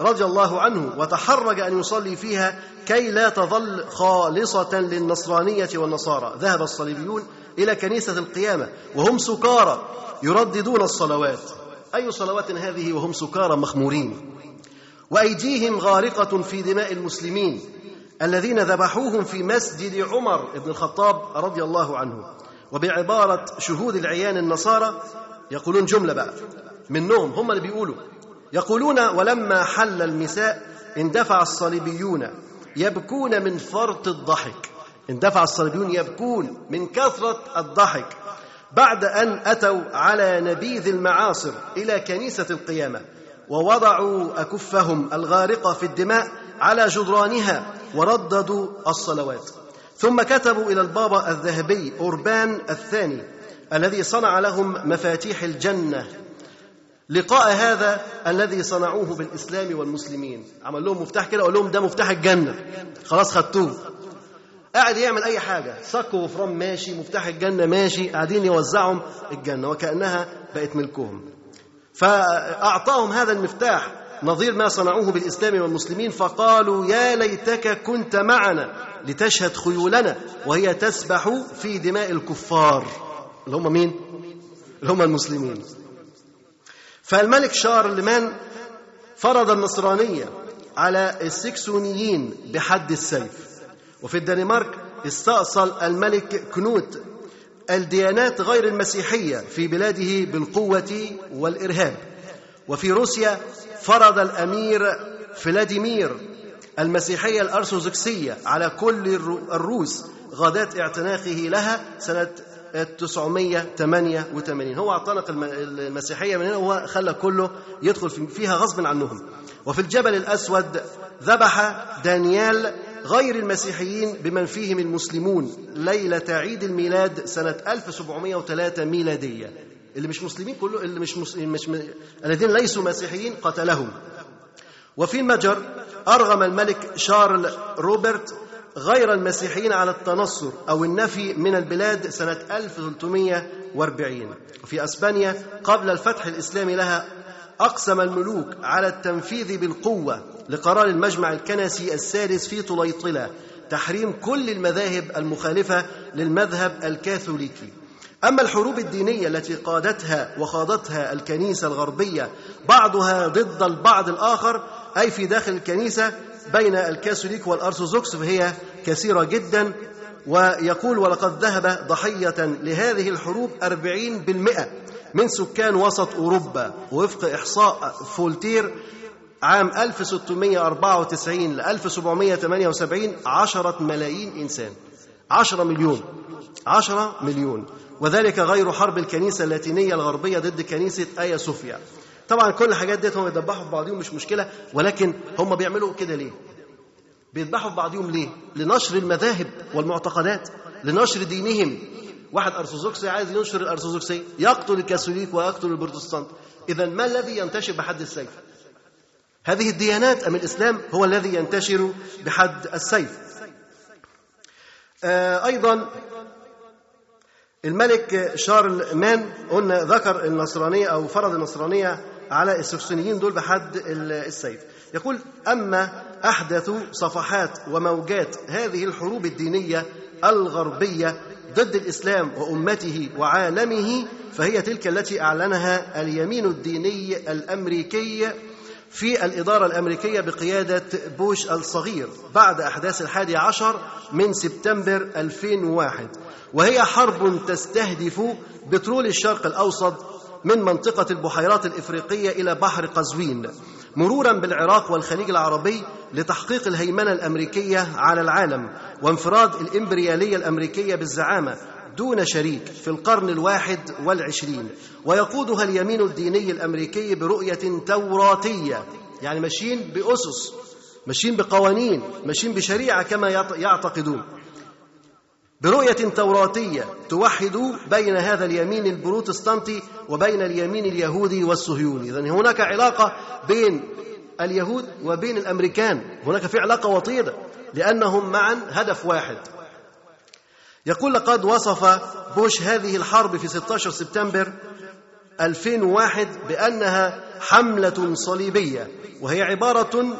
رضي الله عنه وتحرج أن يصلي فيها كي لا تظل خالصة للنصرانية والنصارى. ذهب الصليبيون إلى كنيسة القيامة وهم سكارى يرددون الصلوات. أي صلوات هذه وهم سكارى مخمورين؟ وأيديهم غارقة في دماء المسلمين الذين ذبحوهم في مسجد عمر بن الخطاب رضي الله عنه. وبعبارة شهود العيان النصارى يقولون جملة بقى. منهم هم اللي بيقولوا. يقولون ولما حل المساء اندفع الصليبيون يبكون من فرط الضحك. اندفع الصليبيون يبكون من كثرة الضحك. بعد أن أتوا على نبيذ المعاصر إلى كنيسة القيامة ووضعوا أكفهم الغارقة في الدماء على جدرانها ورددوا الصلوات. ثم كتبوا إلى البابا الذهبي أوربان الثاني الذي صنع لهم مفاتيح الجنة. لقاء هذا الذي صنعوه بالإسلام والمسلمين. عمل لهم مفتاح كده أقول لهم ده مفتاح الجنة. خلاص خدتوه. قاعد يعمل أي حاجة. صك وفرام ماشي مفتاح الجنة ماشي قاعدين يوزعهم الجنة وكأنها بقت ملكهم. فأعطاهم هذا المفتاح نظير ما صنعوه بالإسلام والمسلمين فقالوا يا ليتك كنت معنا لتشهد خيولنا وهي تسبح في دماء الكفار. اللي هم مين؟ اللي هم المسلمين. فالملك شارلمان فرض النصرانية على السكسونيين بحد السيف. وفي الدنمارك استأصل الملك كنوت الديانات غير المسيحية في بلاده بالقوة والإرهاب. وفي روسيا فرض الأمير فلاديمير المسيحية الأرثوذكسية على كل الروس غداة اعتناقه لها سنة 988 هو اعتنق المسيحية من هنا وهو خلى كله يدخل فيها غصب عنهم. وفي الجبل الأسود ذبح دانيال غير المسيحيين بمن فيهم المسلمون ليلة عيد الميلاد سنة 1703 ميلادية. اللي مش مسلمين كله اللي مش, مسلمين مش م... الذين ليسوا مسيحيين قتلهم. وفي المجر أرغم الملك شارل روبرت غير المسيحيين على التنصر أو النفي من البلاد سنة 1340 وفي أسبانيا قبل الفتح الإسلامي لها أقسم الملوك على التنفيذ بالقوة لقرار المجمع الكنسي السادس في طليطلة تحريم كل المذاهب المخالفة للمذهب الكاثوليكي. أما الحروب الدينية التي قادتها وخاضتها الكنيسة الغربية بعضها ضد البعض الآخر أي في داخل الكنيسة بين الكاثوليك والأرثوذكس فهي كثيرة جدا. ويقول ولقد ذهب ضحية لهذه الحروب أربعين بالمئة من سكان وسط أوروبا وفق إحصاء فولتير عام 1694 ل 1778 عشرة ملايين إنسان. عشرة مليون. عشرة مليون. وذلك غير حرب الكنيسة اللاتينية الغربية ضد كنيسة آيا صوفيا طبعا كل الحاجات ديت هم يذبحوا في بعضهم مش مشكلة ولكن هم بيعملوا كده ليه؟ بيذبحوا في بعضهم ليه؟ لنشر المذاهب والمعتقدات لنشر دينهم. واحد ارثوذكسي عايز ينشر الارثوذكسيه يقتل الكاثوليك ويقتل البروتستانت. اذا ما الذي ينتشر بحد السيف؟ هذه الديانات أم الإسلام هو الذي ينتشر بحد السيف؟ آه أيضا الملك شارل مان قلنا ذكر النصرانية أو فرض النصرانية على السكسونيين دول بحد السيف. يقول أما أحدث صفحات وموجات هذه الحروب الدينية الغربية ضد الإسلام وأمته وعالمه فهي تلك التي أعلنها اليمين الديني الأمريكي في الإدارة الأمريكية بقيادة بوش الصغير بعد أحداث الحادي عشر من سبتمبر 2001 وهي حرب تستهدف بترول الشرق الأوسط من منطقة البحيرات الإفريقية إلى بحر قزوين. مرورا بالعراق والخليج العربي لتحقيق الهيمنة الأمريكية على العالم وانفراد الإمبريالية الأمريكية بالزعامة دون شريك في القرن الواحد والعشرين. ويقودها اليمين الديني الأمريكي برؤية توراتية يعني ماشيين بأسس ماشيين بقوانين ماشيين بشريعة كما يعتقدون. برؤية توراتية توحد بين هذا اليمين البروتستانتي وبين اليمين اليهودي والصهيوني. إذن هناك علاقة بين اليهود وبين الأمريكان. هناك في علاقة وطيدة لأنهم معا هدف واحد. يقول لقد وصف بوش هذه الحرب في 16 سبتمبر 2001 بأنها حملة صليبية وهي عبارة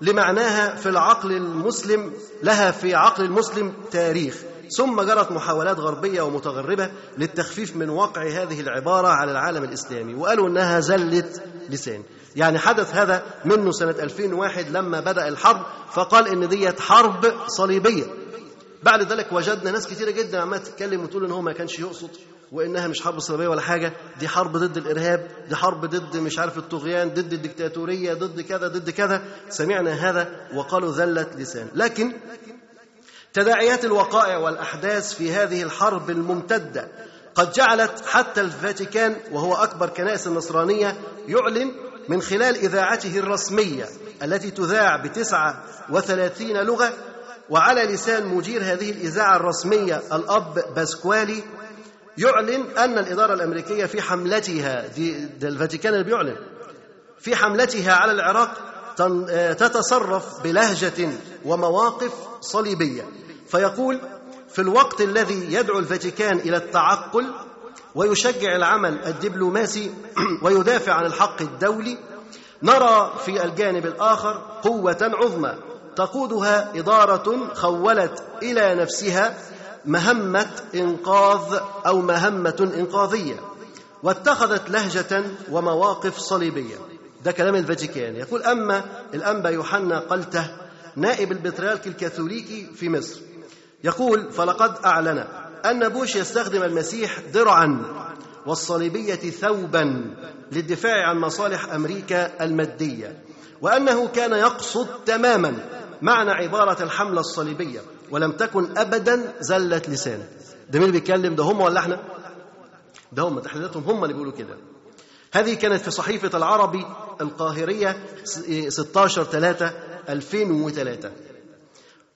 لمعناها في العقل المسلم لها في عقل المسلم تاريخ. ثم جرت محاولات غربية ومتغربة للتخفيف من وقع هذه العبارة على العالم الإسلامي وقالوا أنها زلة لسان. يعني حدث هذا منه سنة 2001 لما بدأ الحرب فقال إن ديت حرب صليبية. بعد ذلك وجدنا ناس كثيرة جدا عمالة تتكلم وتقول إن هو ما كانش يقصد وإنها مش حرب صليبية ولا حاجة دي حرب ضد الإرهاب دي حرب ضد مش عارف الطغيان ضد الدكتاتوريه ضد كذا ضد كذا. سمعنا هذا وقالوا ذلت لسان. لكن تداعيات الوقائع والأحداث في هذه الحرب الممتدة. قد جعلت حتى الفاتيكان وهو أكبر كنائس النصرانيه يعلن من خلال إذاعته الرسمية التي تذاع بتسعة وثلاثين لغة وعلى لسان مدير هذه الإذاعة الرسمية الأب باسكوالي يعلن أن الإدارة الأمريكية في حملتها دي, دي الفاتيكان اللي بيعلن في حملتها على العراق تتصرف بلهجة ومواقف صليبية. فيقول في الوقت الذي يدعو الفاتيكان إلى التعقل ويشجع العمل الدبلوماسي ويدافع عن الحق الدولي نرى في الجانب الآخر قوة عظمى تقودها إدارة خولت إلى نفسها مهمة إنقاذ أو مهمة إنقاذية واتخذت لهجة ومواقف صليبية. ده كلام الفاتيكان. يقول أما الأنبا يوحنا قلته نائب البطريرك الكاثوليكي في مصر يقول فلقد أعلن أن بوش يستخدم المسيح درعا والصليبية ثوبا للدفاع عن مصالح أمريكا المادية وأنه كان يقصد تماما معنى عبارة الحملة الصليبية ولم تكن أبدا زلة لسان ده مين اللي بيتكلم؟ ده هم ولا إحنا؟ ده هم تحليلاتهم هم اللي بيقولوا كده. هذه كانت في صحيفة العربي القاهرية 16 3 2003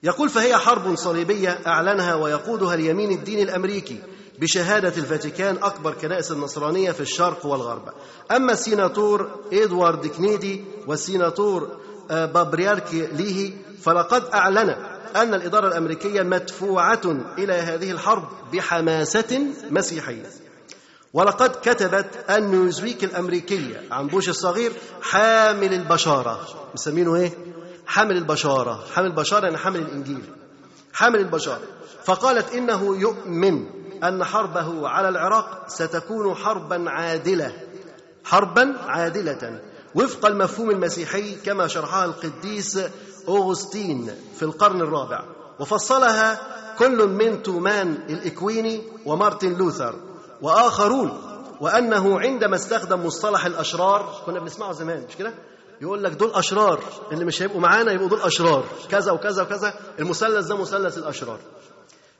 يقول فهي حرب صليبية أعلنها ويقودها اليمين الديني الأمريكي بشهادة الفاتيكان أكبر كنائس النصرانية في الشرق والغرب. أما السيناتور إدوارد كنيدي والسيناتور باتريك ليهي فلقد أعلن أن الإدارة الأمريكية مدفوعة إلى هذه الحرب بحماسة مسيحية. ولقد كتبت النيوزويك الأمريكية عن بوش الصغير حامل البشارة. مسمينه إيه؟ حامل البشارة حامل البشارة يعني حامل الإنجيل. حامل البشارة. فقالت إنه يؤمن أن حربه على العراق ستكون حربا عادلة. حربا عادلة. وفق المفهوم المسيحي كما شرحها القديس أوغسطين في القرن الرابع. وفصلها كل من تومان الإكويني ومارتن لوثر. وآخرون. وأنه عندما استخدم مصطلح الأشرار كنا بنسمعه زمان مش كده؟ يقول لك دول أشرار اللي مش هيبقوا معانا يبقوا دول أشرار. كذا وكذا وكذا المثلث ده مثلث الأشرار.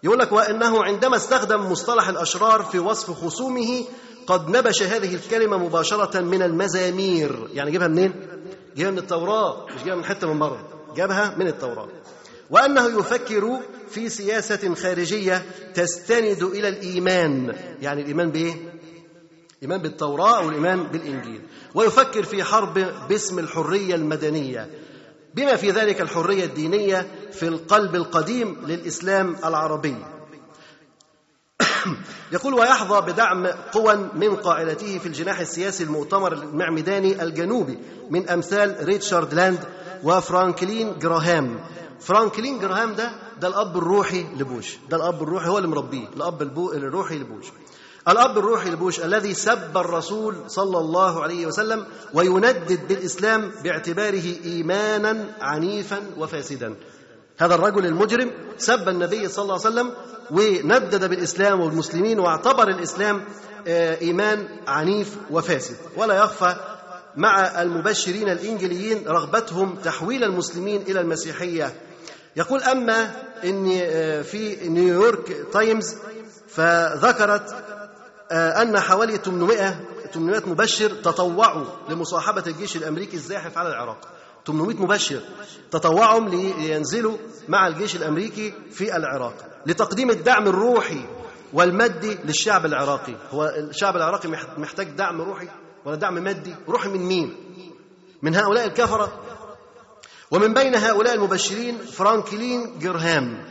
يقول لك وإنه عندما استخدم مصطلح الأشرار في وصف خصومه قد نبش هذه الكلمة مباشرة من المزامير. يعني جابها منين؟ جابها من التوراة مش جابها من حتة من بره. جابها من التوراة. وإنه يفكر في سياسة خارجية تستند إلى الإيمان. يعني الإيمان بإيه؟ الإيمان بالتوراة أو الايمان بالإنجيل. ويفكر في حرب باسم الحرية المدنية. بما في ذلك الحرية الدينية في القلب القديم للإسلام العربي. يقول ويحظى بدعم قوى من قاعدته في الجناح السياسي المؤتمر المعمداني الجنوبي من أمثال ريتشارد لاند وفرانكلين جراهام. فرانكلين جراهام ده ده الأب الروحي لبوش. ده الأب الروحي هو اللي مربيه. الأب الروحي لبوش. الأب الروحي لبوش الذي سب الرسول صلى الله عليه وسلم ويندد بالإسلام باعتباره إيمانا عنيفا وفاسدا. هذا الرجل المجرم سب النبي صلى الله عليه وسلم وندد بالإسلام والمسلمين واعتبر الإسلام إيمان عنيف وفاسد. ولا يخفى مع المبشرين الإنجليين رغبتهم تحويل المسلمين إلى المسيحية. يقول أما إن في نيويورك تايمز فذكرت أن حوالي 800 800 مبشر تطوعوا لمصاحبة الجيش الأمريكي الزاحف على العراق. 800 مبشر تطوعوا لينزلوا مع الجيش الأمريكي في العراق لتقديم الدعم الروحي والمادي للشعب العراقي. هو الشعب العراقي محتاج دعم روحي ولا دعم مادي؟ روحي من مين؟ من هؤلاء الكفرة. ومن بين هؤلاء المبشرين فرانكلين جرهام.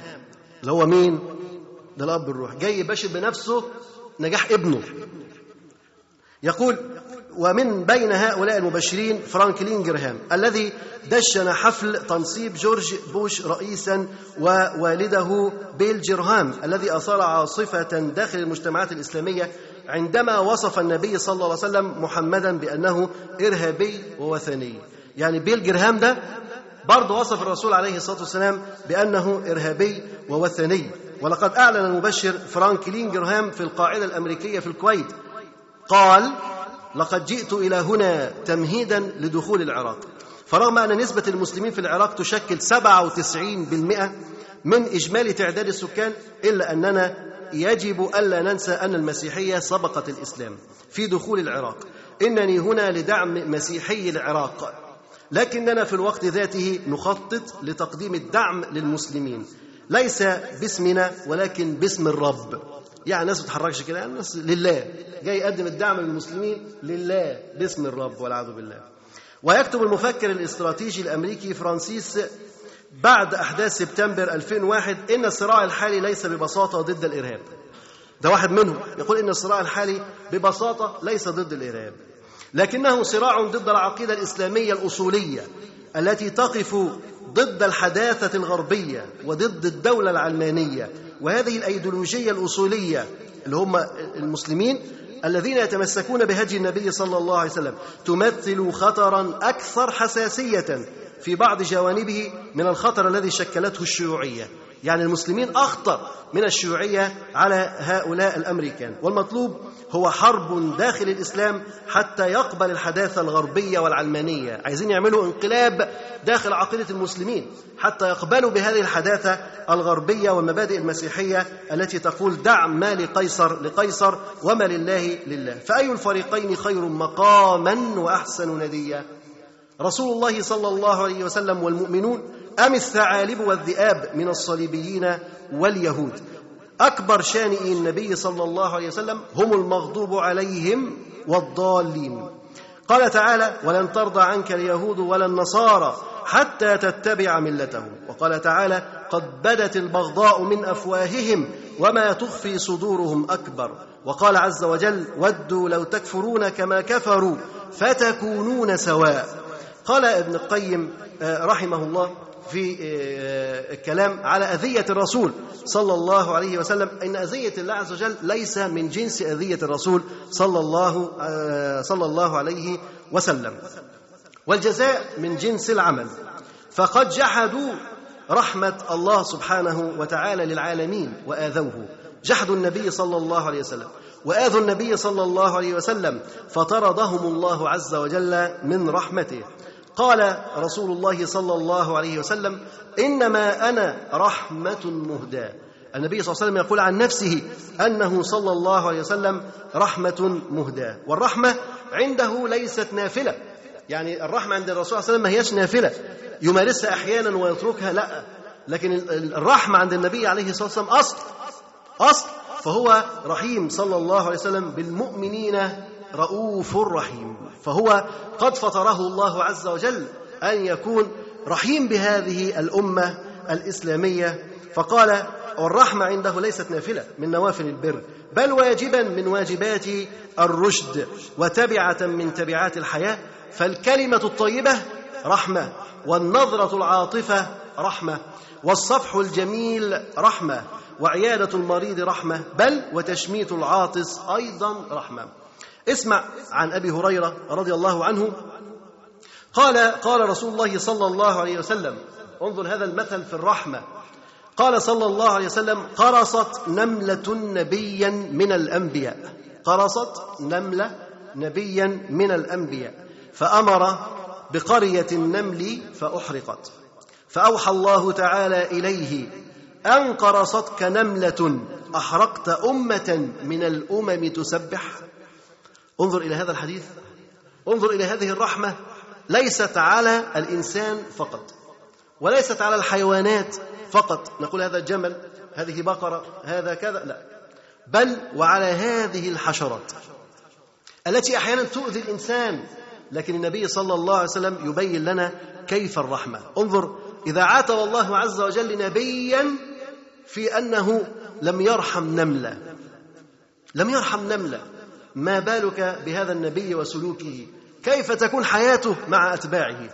اللي هو مين؟ ده الأب الروحي جاي يبشر بنفسه نجاح ابنه. يقول ومن بين هؤلاء المبشرين فرانكلين جرهام الذي دشن حفل تنصيب جورج بوش رئيسا ووالده بيل جرهام الذي اثار عاصفة داخل المجتمعات الإسلامية عندما وصف النبي صلى الله عليه وسلم محمدا بأنه إرهابي ووثني. يعني بيل جرهام ده برضه وصف الرسول عليه الصلاة والسلام بأنه إرهابي ووثني ولقد أعلن المبشر فرانكلين جرهام في القاعدة الأمريكية في الكويت. قال لقد جئت إلى هنا تمهيدا لدخول العراق. فرغم أن نسبة المسلمين في العراق تشكل 97% من إجمالي تعداد السكان إلا أننا يجب ألا ننسى أن المسيحية سبقت الإسلام في دخول العراق. إنني هنا لدعم مسيحي العراق. لكننا في الوقت ذاته نخطط لتقديم الدعم للمسلمين. ليس باسمنا ولكن باسم الرب. يعني الناس ما تتحركش كده الناس لله. جاي يقدم الدعم للمسلمين لله باسم الرب والعياذ بالله. ويكتب المفكر الاستراتيجي الأمريكي فرانسيس بعد أحداث سبتمبر 2001 إن الصراع الحالي ليس ببساطة ضد الإرهاب. ده واحد منهم يقول إن الصراع الحالي ببساطة ليس ضد الإرهاب. لكنه صراع ضد العقيدة الإسلامية الأصولية. التي تقف ضد الحداثة الغربية وضد الدولة العلمانية. وهذه الأيديولوجية الأصولية اللي هم المسلمين الذين يتمسكون بهدي النبي صلى الله عليه وسلم تمثل خطرا أكثر حساسية في بعض جوانبه من الخطر الذي شكلته الشيوعية. يعني المسلمين أخطر من الشيوعية على هؤلاء الأمريكان. والمطلوب هو حرب داخل الإسلام حتى يقبل الحداثة الغربية والعلمانية. عايزين يعملوا انقلاب داخل عقيدة المسلمين حتى يقبلوا بهذه الحداثة الغربية والمبادئ المسيحية التي تقول دع ما لقيصر لقيصر وما لله لله. فأي الفريقين خير مقاما وأحسن نديا؟ رسول الله صلى الله عليه وسلم والمؤمنون أم الثعالب والذئاب من الصليبيين واليهود؟ أكبر شانئي النبي صلى الله عليه وسلم هم المغضوب عليهم والضالين. قال تعالى ولن ترضى عنك اليهود ولا النصارى حتى تتبع ملتهم وقال تعالى قد بدت البغضاء من أفواههم وما تخفي صدورهم أكبر وقال عز وجل ودوا لو تكفرون كما كفروا فتكونون سواء قال ابن القيم رحمه الله في الكلام على أذية الرسول صلى الله عليه وسلم. إن أذية الله عز وجل ليس من جنس أذية الرسول صلى الله صلى الله عليه وسلم. والجزاء من جنس العمل. فقد جحدوا رحمة الله سبحانه وتعالى للعالمين وآذوه. جحدوا النبي صلى الله عليه وسلم. وآذوا النبي صلى الله عليه وسلم. فطردهم الله عز وجل من رحمته. قال رسول الله صلى الله عليه وسلم إنما أنا رحمة مهداة. النبي صلى الله عليه وسلم يقول عن نفسه أنه صلى الله عليه وسلم رحمة مهداة. والرحمة عنده ليست نافلة. يعني الرحمة عند الرسول صلى الله عليه وسلم ما هياش نافلة. يمارسها أحيانا ويتركها لا. لكن الرحمة عند النبي عليه الصلاة والسلام أصل. أصل. فهو رحيم صلى الله عليه وسلم بالمؤمنين رؤوف رحيم. فهو قد فطره الله عز وجل أن يكون رحيم بهذه الأمة الإسلامية. فقال والرحمة عنده ليست نافلة من نوافل البر بل واجبا من واجبات الرشد. وتبعة من تبعات الحياة. فالكلمة الطيبة رحمة والنظرة العاطفة رحمة والصفح الجميل رحمة وعيادة المريض رحمة بل وتشميت العاطس أيضا رحمة. اسمع عن أبي هريرة رضي الله عنه. قال قال رسول الله صلى الله عليه وسلم انظر هذا المثل في الرحمة. قال صلى الله عليه وسلم قرصت نملة نبيا من الأنبياء. قرصت نملة نبيا من الأنبياء. فأمر بقرية النمل فأحرقت. فأوحى الله تعالى إليه أن قرصتك نملة أحرقت أمة من الأمم تسبح انظر إلى هذا الحديث. انظر إلى هذه الرحمة. ليست على الإنسان فقط وليست على الحيوانات فقط. نقول هذا جمل هذه بقرة هذا كذا لا. بل وعلى هذه الحشرات التي أحيانا تؤذي الإنسان. لكن النبي صلى الله عليه وسلم يبين لنا كيف الرحمة. انظر إذا عاتب الله عز وجل نبيا في أنه لم يرحم نملة. لم يرحم نملة. ما بالك بهذا النبي وسلوكه؟ كيف تكون حياته مع أتباعه؟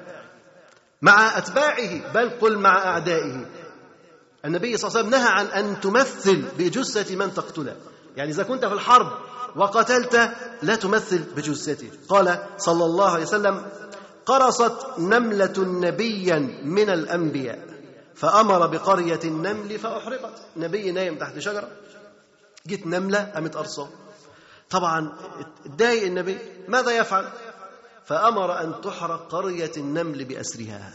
مع أتباعه بل قل مع أعدائه. النبي صلى الله عليه وسلم نهى عن أن تمثل بجثة من تقتله. يعني إذا كنت في الحرب وقتلت لا تمثل بجثته. قال صلى الله عليه وسلم قرصت نملة نبيا من الأنبياء فأمر بقرية النمل فأحرقت. نبي نايم تحت شجرة. جت نملة قامت قرصة. طبعا اتضايق النبي ماذا يفعل؟ فأمر أن تحرق قرية النمل بأسرها.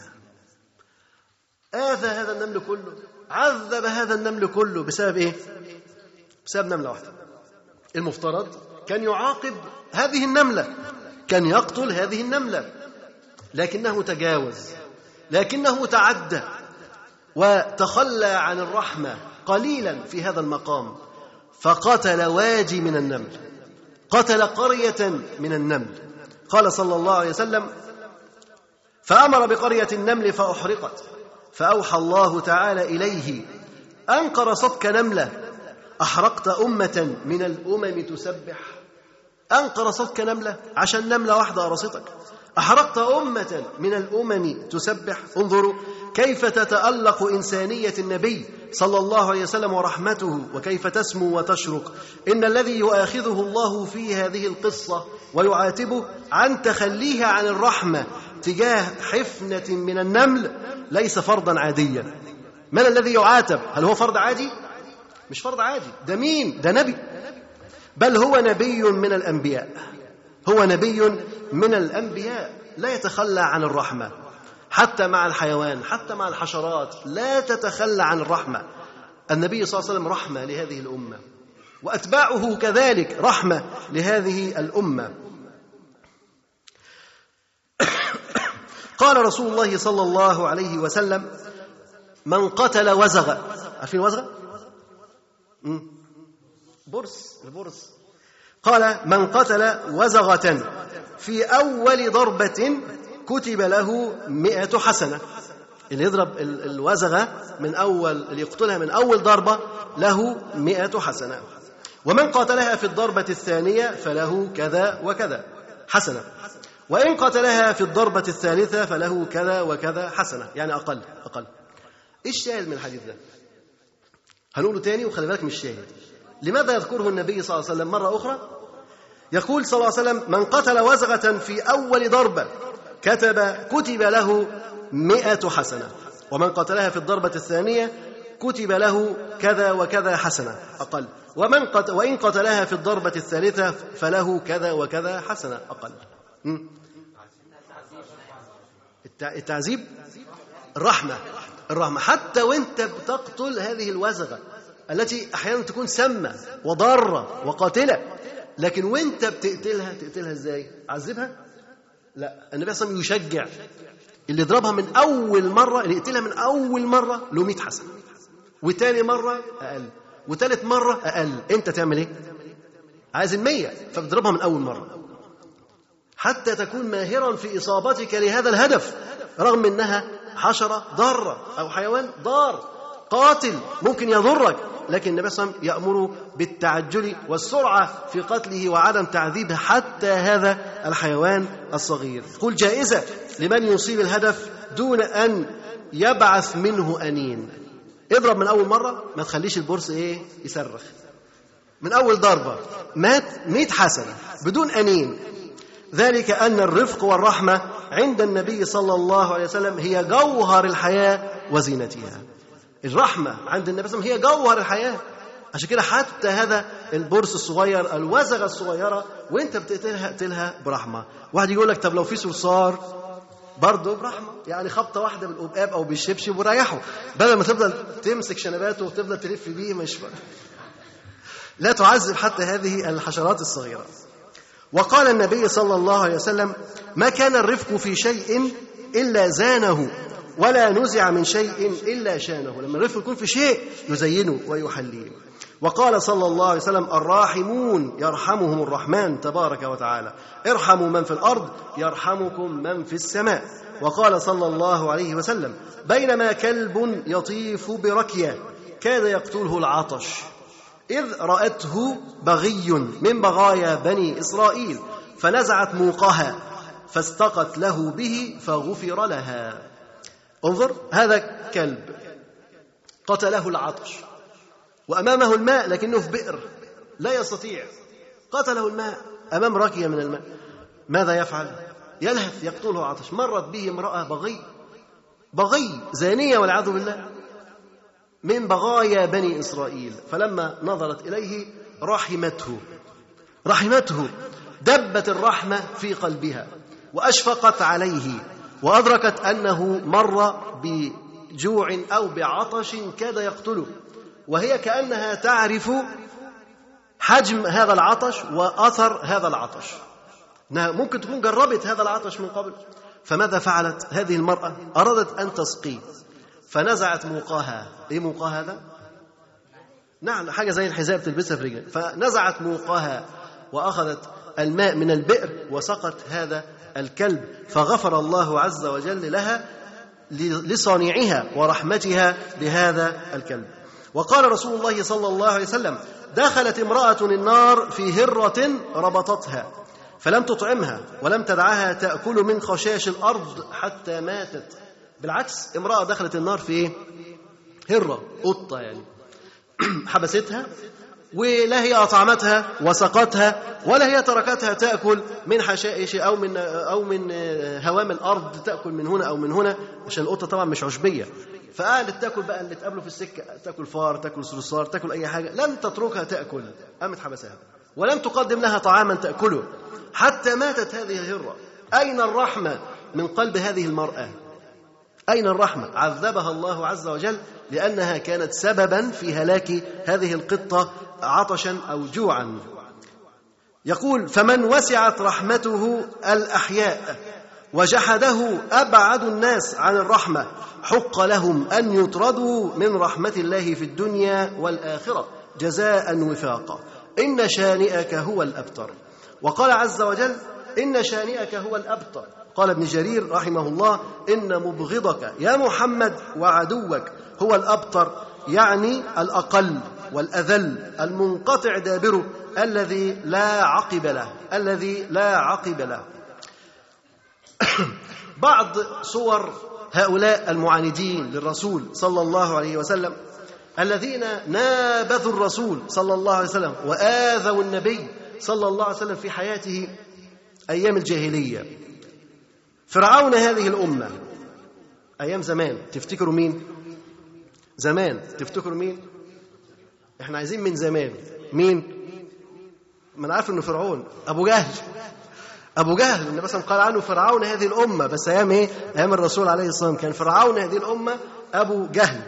آذى هذا النمل كله عذب هذا النمل كله بسبب إيه؟ بسبب نملة واحدة. المفترض كان يعاقب هذه النملة كان يقتل هذه النملة لكنه تجاوز لكنه تعدى وتخلى عن الرحمة قليلا في هذا المقام فقتل واجي من النمل. قتل قرية من النمل. قال صلى الله عليه وسلم فأمر بقرية النمل فأحرقت. فأوحى الله تعالى إليه ان قرصتك نملة أحرقت أمة من الأمم تسبح. ان قرصتك نملة عشان نملة واحدة قرصتك أحرقت أمة من الأمم تسبح انظروا كيف تتألق إنسانية النبي صلى الله عليه وسلم ورحمته وكيف تسمو وتشرق. إن الذي يؤاخذه الله في هذه القصة ويعاتبه عن تخليه عن الرحمة تجاه حفنة من النمل ليس فرضا عاديا. من الذي يعاتب؟ هل هو فرد عادي؟ مش فرد عادي. ده مين؟ ده نبي. بل هو نبي من الأنبياء. هو نبي من الأنبياء لا يتخلى عن الرحمة. حتى مع الحيوان حتى مع الحشرات لا تتخلى عن الرحمة. النبي صلى الله عليه وسلم رحمة لهذه الأمة. وأتباعه كذلك رحمة لهذه الأمة. قال رسول الله صلى الله عليه وسلم من قتل وزغ عارفين وزغ. برص البرص قال من قتل وزغة في أول ضربة كتب له مئة حسنة. اللي يضرب ال- الوزغة من أول اللي يقتلها من أول ضربة له مئة حسنة. ومن قاتلها في الضربة الثانية فله كذا وكذا حسنة. وإن قتلها في الضربة الثالثة فله كذا وكذا حسنة. يعني أقل أقل. إيش الشاهد من الحديث ده؟ هنقوله تاني وخلي بالك من الشاهد لماذا يذكره النبي صلى الله عليه وسلم مرة أخرى؟ يقول صلى الله عليه وسلم من قتل وزغة في أول ضربة كتب كتب له مئة حسنة. ومن قتلها في الضربة الثانية كتب له كذا وكذا حسنة أقل. ومن قت وإن قتلها في الضربة الثالثة فله كذا وكذا حسنة أقل. التعذيب؟ الرحمة. الرحمة. حتى وانت بتقتل هذه الوزغة. التي أحيانا تكون سامة وضارة وقاتلة. لكن وانت بتقتلها تقتلها إزاي؟ عذبها؟ لا النبي صلى الله عليه وسلم يشجع. اللي يضربها من أول مرة اللي يقتلها من أول مرة له 100 حسنة وتاني مرة أقل. وتالت مرة أقل. أنت تعمل إيه؟ عايز المية فبتضربها من أول مرة. حتى تكون ماهرا في إصابتك لهذا الهدف رغم أنها حشرة ضارة أو حيوان ضار. قاتل ممكن يضرك لكن النبي صلى الله عليه وسلم يأمر بالتعجل والسرعة في قتله وعدم تعذيبه حتى هذا الحيوان الصغير. قل جائزة لمن يصيب الهدف دون أن يبعث منه أنين. اضرب من أول مرة ما تخليش البرص إيه يصرخ. من أول ضربة مات مئة حسنة بدون أنين. ذلك أن الرفق والرحمة عند النبي صلى الله عليه وسلم هي جوهر الحياة وزينتها. الرحمة عند النبي صلى الله عليه وسلم. هي جوهر الحياة. عشان كده حتى هذا البرص الصغير الوزغة الصغيرة وانت بتقتلها؟ اقتلها برحمة. واحد يقول لك طب لو في صرصار؟ برضه برحمة. يعني خبطة واحدة بالقبقاب أو بالشبشب وريحه. بدل ما تفضل تمسك شنباته وتفضل تلف بيه مش لا تعذب حتى هذه الحشرات الصغيرة. وقال النبي صلى الله عليه وسلم ما كان الرفق في شيء إلا زانه. ولا نزع من شيء إلا شانه. لما الرفق يكون في شيء يزينه ويحليه. وقال صلى الله عليه وسلم الراحمون يرحمهم الرحمن تبارك وتعالى. ارحموا من في الأرض يرحمكم من في السماء. وقال صلى الله عليه وسلم بينما كلب يطيف بركية كاد يقتله العطش. إذ رأته بغي من بغايا بني إسرائيل فنزعت موقها فاستقت له به فغفر لها. انظر هذا كلب قتله العطش وأمامه الماء لكنه في بئر لا يستطيع. قتله الماء أمام ركية من الماء. ماذا يفعل؟ يلهث يقتله عطش مرت به امرأة بغي بغي زانية والعياذ بالله من بغايا بني إسرائيل. فلما نظرت إليه رحمته رحمته دبت الرحمة في قلبها وأشفقت عليه. وأدركت أنه مر بجوع أو بعطش كاد يقتله وهي كأنها تعرف حجم هذا العطش وأثر هذا العطش. إنها ممكن تكون جربت هذا العطش من قبل. فماذا فعلت هذه المرأة؟ أرادت أن تسقيه. فنزعت موقاها إيه موقاها هذا؟ نعم حاجة زي الحذاء بتلبسها في رجلك فنزعت موقاها وأخذت الماء من البئر وسقت هذا الكلب فغفر الله عز وجل لها لصانعها ورحمتها بهذا الكلب وقال رسول الله صلى الله عليه وسلم دخلت امرأة النار في هرة ربطتها فلم تطعمها ولم تدعها تأكل من خشاش الأرض حتى ماتت بالعكس امرأة دخلت النار في؟ هرة قطة يعني حبستها ولا هي أطعمتها وسقتها ولا هي تركتها تأكل من حشائش أو من أو من هوام الأرض تأكل من هنا أو من هنا عشان القطة طبعا مش عشبية. فقعدت تأكل بقى اللي تقابله في السكة تأكل فار تأكل صرصار تأكل أي حاجة لم تتركها تأكل قامت حبسها. ولم تقدم لها طعاما تأكله. حتى ماتت هذه الهرة. أين الرحمة من قلب هذه المرأة؟ أين الرحمة؟ عذبها الله عز وجل لأنها كانت سببا في هلاك هذه القطة عطشا أو جوعا. يقول فمن وسعت رحمته الأحياء وجحده أبعد الناس عن الرحمة حق لهم أن يطردوا من رحمة الله في الدنيا والآخرة جزاء وفاقا. إن شانئك هو الأبتر. وقال عز وجل إن شانئك هو الأبتر. قال ابن جرير رحمه الله إن مبغضك يا محمد وعدوك هو الابتر يعني الأقل والأذل المنقطع دابره الذي لا عقب له الذي لا عقب له. بعض صور هؤلاء المعاندين للرسول صلى الله عليه وسلم الذين نابذوا الرسول صلى الله عليه وسلم وآذوا النبي صلى الله عليه وسلم في حياته أيام الجاهلية. فرعون هذه الأمة أيام زمان تفتكروا مين؟ زمان تفتكروا مين؟ إحنا عايزين من زمان. مين؟ أنا عارف إنه فرعون. أبو جهل. أبو جهل. النبي مثلا قال عنه فرعون هذه الأمة. بس أيام إيه؟ أيام الرسول عليه الصلاة والسلام. كان فرعون هذه الأمة أبو جهل.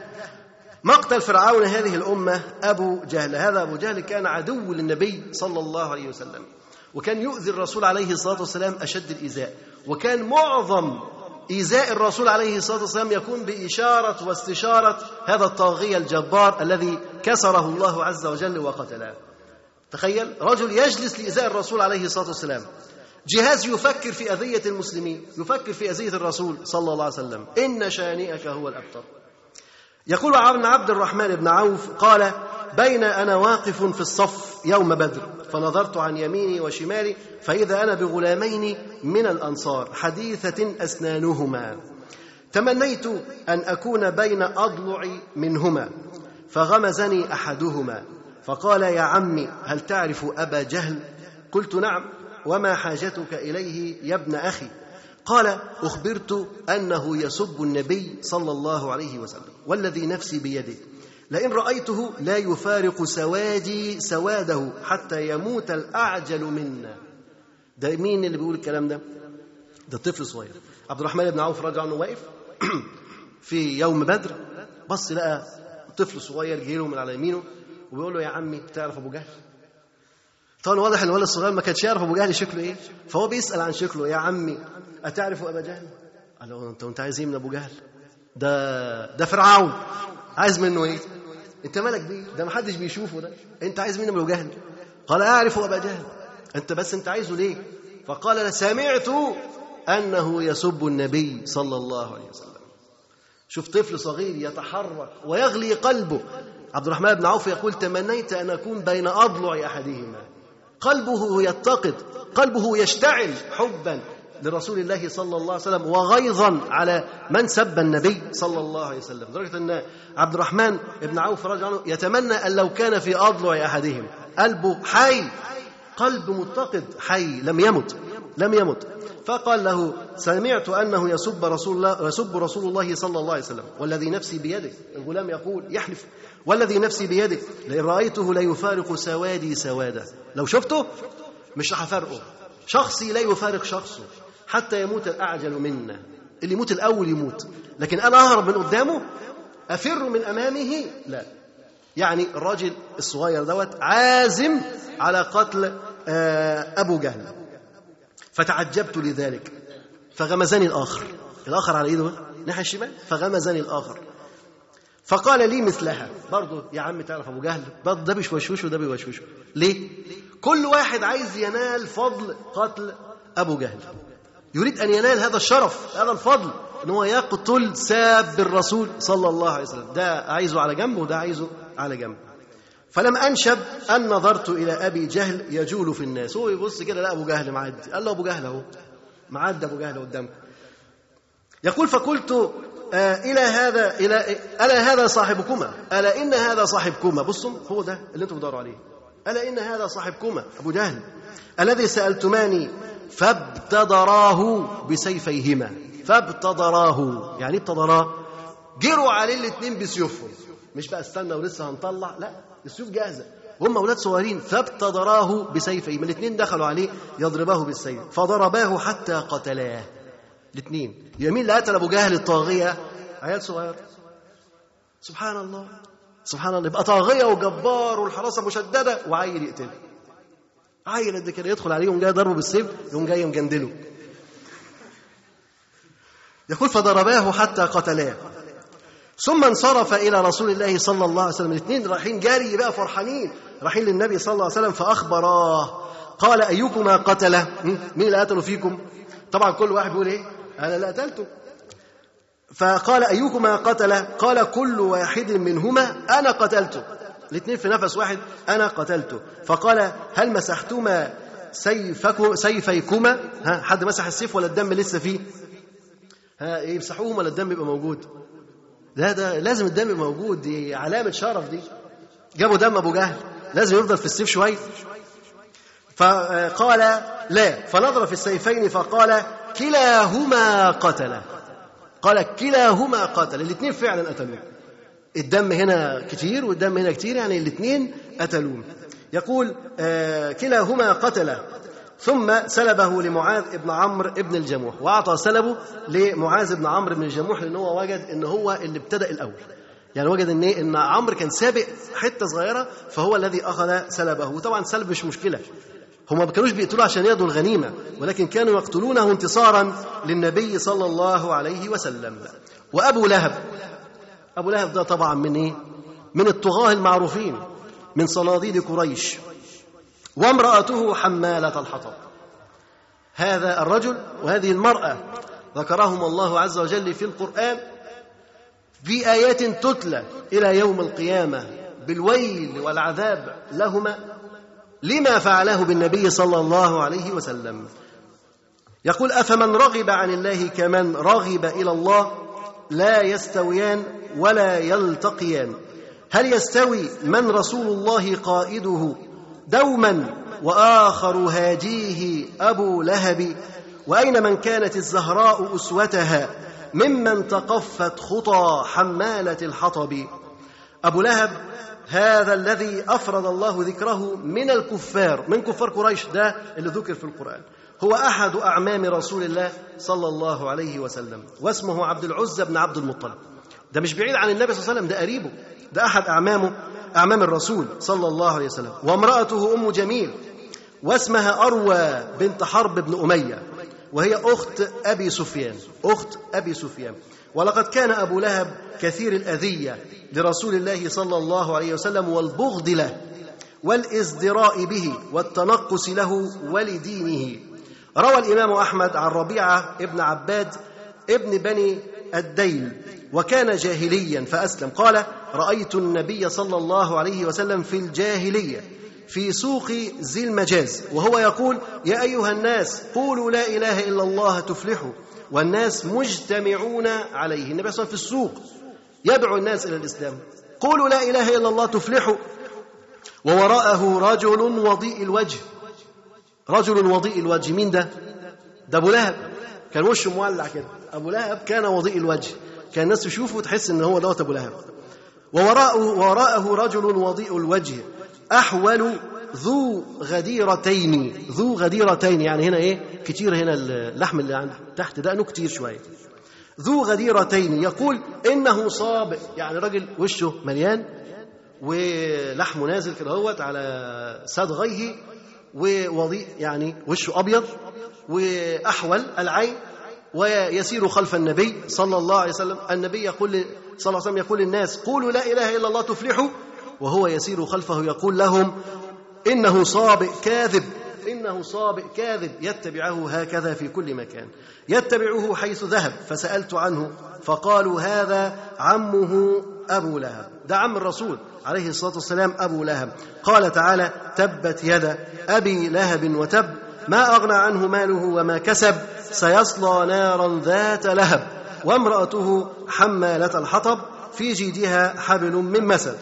مقتل فرعون هذه الأمة أبو جهل. هذا أبو جهل كان عدو للنبي صلى الله عليه وسلم. وكان يؤذي الرسول عليه الصلاة والسلام أشد الإيذاء. وكان معظم إيذاء الرسول عليه الصلاة والسلام يكون بإشارة واستشارة هذا الطاغيه الجبار الذي كسره الله عز وجل وقتله. تخيل رجل يجلس لإيذاء الرسول عليه الصلاة والسلام. جهاز يفكر في أذية المسلمين يفكر في أذية الرسول صلى الله عليه وسلم. إن شانئك هو الأبتر. يقول عن عبد الرحمن بن عوف قال بين أنا واقف في الصف يوم بدر. فنظرت عن يميني وشمالي فإذا أنا بغلامين من الأنصار حديثة أسنانهما. تمنيت أن أكون بين أضلع منهما فغمزني أحدهما. فقال يا عمي هل تعرف أبا جهل؟ قلت نعم وما حاجتك إليه يا ابن أخي؟ قال أخبرت أنه يسب النبي صلى الله عليه وسلم والذي نفسي بيده. لئن رأيته لا يفارق سوادي سواده حتى يموت الأعجل منا. ده مين اللي بيقول الكلام ده؟ ده طفل صغير. عبد الرحمن بن عوف رجع عنه واقف في يوم بدر بص لقى طفل صغير جه له من على يمينه وبيقول له يا عمي تعرف أبو جهل؟ طبعا واضح إن الولد الصغير ما كانش يعرف أبو جهل شكله إيه. فهو بيسأل عن شكله يا عمي أتعرف أبا جهل؟ قال له انت أنت عايز إيه من أبو جهل؟ ده ده فرعون. عايز منه إيه؟ أنت مالك بيه؟ ده ما حدش بيشوفه ده. أنت عايز مين ابو جهل. قال أعرف أبا جهل. أنت بس أنت عايزه ليه؟ فقال سمعت أنه يسب النبي صلى الله عليه وسلم. شوف طفل صغير يتحرك ويغلي قلبه. عبد الرحمن بن عوف يقول تمنيت أن أكون بين أضلع أحدهما. قلبه يتقد قلبه يشتعل حبا. لرسول الله صلى الله عليه وسلم وغيظا على من سب النبي صلى الله عليه وسلم. لدرجة أن عبد الرحمن بن عوف رضي عنه يتمنى أن لو كان في أضلع أحدهم. قلبه حي قلب متقد حي لم يمت لم يمت. فقال له سمعت أنه يسب رسول الله يسب رسول الله صلى الله عليه وسلم. والذي نفسي بيده. الغلام يقول يحلف. والذي نفسي بيده. لئن رأيته لا يفارق سوادي سوادة. لو شفته؟ مش راح أفارقه. شخصي لا يفارق شخصه. حتى يموت الأعجل منا. اللي يموت الأول يموت. لكن أنا اهرب من قدامه أفر من أمامه؟ لا. يعني الراجل الصغير دوت عازم على قتل أبو جهل. فتعجبت لذلك. فغمزني الآخر. الآخر على إيده ناحية الشمال. فغمزني الآخر. فقال لي مثلها. برضه يا عم تعرف أبو جهل؟ برضه ده بيشوشوش وده بيوشوشه ليه؟ كل واحد عايز ينال فضل قتل أبو جهل. يريد أن ينال هذا الشرف هذا الفضل إن هو يقتل ساب الرسول صلى الله عليه وسلم. ده عايزه على جنب وده عايزه على جنب. فلم أنشب أن نظرت إلى أبي جهل يجول في الناس. هو يبص كده لا أبو جهل معدي. قال له أبو جهل أهو. معدي أبو جهل قدامك. يقول فقلت آه إلى هذا إلى ألا هذا صاحبكما؟ ألا إن هذا صاحبكما؟ بصوا هو ده اللي أنتم بتدوروا عليه. ألا إن هذا صاحبكما؟ أبو جهل. الذي سألتماني فابتدراه بسيفيهما. فابتدراه. يعني ابتدراه. جروا عليه الاثنين بسيوفهم. مش بقى استنى ولسه هنطلع؟ لا السيوف جاهزة. هم أولاد صغيرين. فابتدراه بسيفهم الاثنين دخلوا عليه يضرباه بالسيف. فضرباه حتى قتلاه. الاثنين يمين اللي قتل أبو جهل الطاغية. عيال صغير. سبحان الله. سبحان الله. يبقى طاغية وجبار والحراسة مشددة وعيل يقتله. عيل قد كده يدخل عليه يقوم جاي ضربه بالسيف يقوم جاي مجندله يقول فضرباه حتى قتلاه. ثم انصرف إلى رسول الله صلى الله عليه وسلم. الاثنين رايحين جاري بقى فرحانين رايحين للنبي صلى الله عليه وسلم فأخبراه. قال أيكما قتله؟ مين اللي قتله فيكم؟ طبعا كل واحد بيقول إيه؟ أنا اللي قتلته. فقال أيكما قتله؟ قال كل واحد منهما أنا قتلته. الاثنين في نفس واحد أنا قتلته. فقال هل مسحتما سيفكم سيفيكما؟ ها حد مسح السيف ولا الدم لسه فيه؟ ها يمسحوهم ولا الدم يبقى موجود؟ لا ده لازم الدم يبقى موجود دي علامة شرف دي. جابوا دم أبو جهل لازم يفضل في السيف شوية. فقال لا. فنظر في السيفين فقال كلاهما قتل قال كلاهما قتل الاثنين فعلا قتلوه. الدم هنا كتير والدم هنا كتير يعني الاثنين قتلوه. يقول آه كلاهما قتل ثم سلبه لمعاذ بن عمرو بن الجموح. وأعطى سلبه لمعاذ بن عمرو بن الجموح لأن هو وجد إن هو اللي ابتدأ الأول. يعني وجد إن إن عمرو كان سابق حتة صغيرة فهو الذي أخذ سلبه. وطبعا سلب مش مشكلة. هم ما كانوش بيقتلوه عشان ياخدوا الغنيمة ولكن كانوا يقتلونه انتصارا للنبي صلى الله عليه وسلم. وأبو لهب أبو لهب ده طبعا من إيه؟ من الطغاة المعروفين من صناديد قريش. وامرأته حمالة الحطب. هذا الرجل وهذه المرأة ذكرهم الله عز وجل في القرآن في آيات تتلى إلى يوم القيامة بالويل والعذاب لهما لما فعله بالنبي صلى الله عليه وسلم. يقول أفمن رغب عن الله كمن رغب إلى الله؟ لا يستويان ولا يلتقيان. هل يستوي من رسول الله قائده دوما وآخر هاجيه أبو لهب؟ وأين من كانت الزهراء أسوتها؟ ممن تقفت خطى حمالة الحطب. أبو لهب هذا الذي أفرد الله ذكره من الكفار من كفار قريش ده اللي ذكر في القرآن. هو أحد أعمام رسول الله صلى الله عليه وسلم واسمه عبد العزى بن عبد المطلب. ده مش بعيد عن النبي صلى الله عليه وسلم ده قريبه. ده أحد اعمامه أعمام الرسول صلى الله عليه وسلم. وامرأته أم جميل واسمها أروى بنت حرب بن أمية وهي أخت أبي سفيان أخت أبي سفيان. ولقد كان أبو لهب كثير الأذية لرسول الله صلى الله عليه وسلم والبغض له والإزدراء به والتنقص له ولدينه. روى الإمام أحمد عن ربيعة ابن عباد ابن بني الديل وكان جاهليا فأسلم. قال رأيت النبي صلى الله عليه وسلم في الجاهلية في سوق ذي المجاز وهو يقول يا أيها الناس قولوا لا إله إلا الله تفلحوا. والناس مجتمعون عليه. النبي صلى الله عليه وسلم في السوق يدعو الناس إلى الإسلام. قولوا لا إله إلا الله تفلحوا. ووراءه رجل وضيء الوجه. رجل وضيء الوجه. مين ده؟ ده أبو لهب. كان وشه مولع كده. أبو لهب كان وضيء الوجه. كان الناس تشوفه تحس إن هو دوت أبو لهب. ووراءه وراءه رجل وضيء الوجه. أحول ذو غديرتين. ذو غديرتين. يعني هنا إيه؟ كتير هنا اللحم اللي عند تحت دقنه كتير شوية. ذو غديرتين. يقول إنه صاب. يعني راجل وشه مليان. ولحمه نازل كده على صدغيه. ووضيء يعني وشه أبيض وأحول العين ويسير خلف النبي صلى الله عليه وسلم. النبي يقول صلى الله عليه وسلم يقول للناس قولوا لا إله إلا الله تفلحوا. وهو يسير خلفه يقول لهم إنه صابئ كاذب. إنه صابئ كاذب يتبعه هكذا في كل مكان. يتبعه حيث ذهب فسألت عنه فقالوا هذا عمه أبو لهب. ده عم الرسول عليه الصلاة والسلام أبو لهب. قال تعالى تبت يد أبي لهب وتب ما أغنى عنه ماله وما كسب سيصلى نارا ذات لهب. وامرأته حمالة الحطب في جيدها حبل من مسد.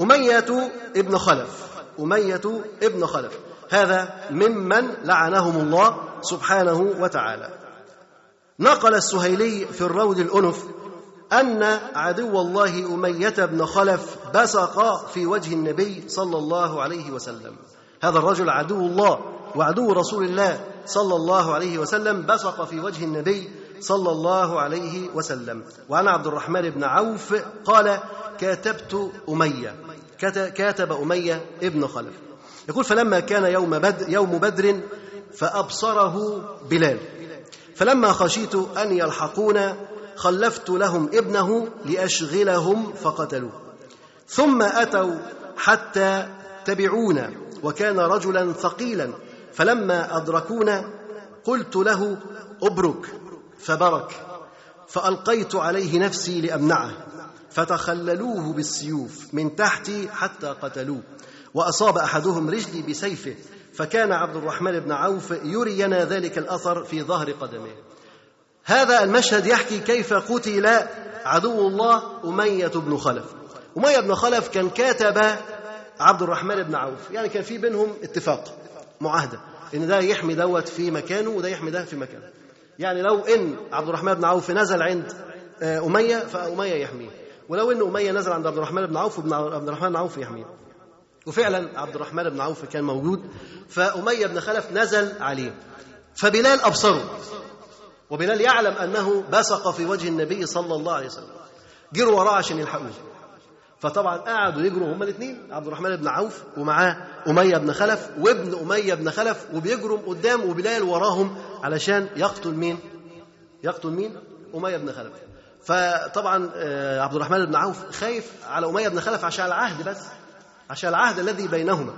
أمية ابن خلف. أمية ابن خلف. هذا ممن لعنهم الله سبحانه وتعالى. نقل السهيلي في الرود الأنف أن عدو الله أمية بن خلف بصق في وجه النبي صلى الله عليه وسلم. هذا الرجل عدو الله وعدو رسول الله صلى الله عليه وسلم بصق في وجه النبي صلى الله عليه وسلم. وعن عبد الرحمن بن عوف قال كاتبت أمية. كاتب أمية ابن خلف. يقول فلما كان يوم بدر, يوم بدر فأبصره بلال. فلما خشيت أن يلحقون خلفت لهم ابنه لأشغلهم فقتلوه. ثم أتوا حتى تبعونا وكان رجلا ثقيلا. فلما أدركونا قلت له أبرك فبرك. فألقيت عليه نفسي لأمنعه. فتخللوه بالسيوف من تحتي حتى قتلوه. وأصاب أحدهم رجلي بسيفه فكان عبد الرحمن بن عوف يرينا ذلك الأثر في ظهر قدمه. هذا المشهد يحكي كيف قتل عدو الله أمية بن خلف. أمية بن خلف كان كاتب عبد الرحمن بن عوف يعني كان في بينهم اتفاق معاهدة. إن ده يحمي دوت في مكانه وده يحمي ده في مكانه. يعني لو إن عبد الرحمن بن عوف نزل عند آه، أمية فأمية يحميه. ولو إن أمية نزل عند عبد الرحمن بن عوف عبد الرحمن بن عوف يحميه. وفعلا عبد الرحمن بن عوف كان موجود فأمية بن خلف نزل عليه. فبلال أبصره. وبلال يعلم أنه بصق في وجه النبي صلى الله عليه وسلم. جروا وراه عشان يلحقوه فطبعا قعدوا يجروا هما الاثنين عبد الرحمن بن عوف ومعاه أمية بن خلف وابن أمية بن خلف وبيجروا قدام وبلال وراهم علشان يقتل مين؟ يقتل مين؟ أمية بن خلف. فطبعا آه، عبد الرحمن بن عوف خايف على أمية بن خلف عشان العهد بس عشان العهد الذي بينهما.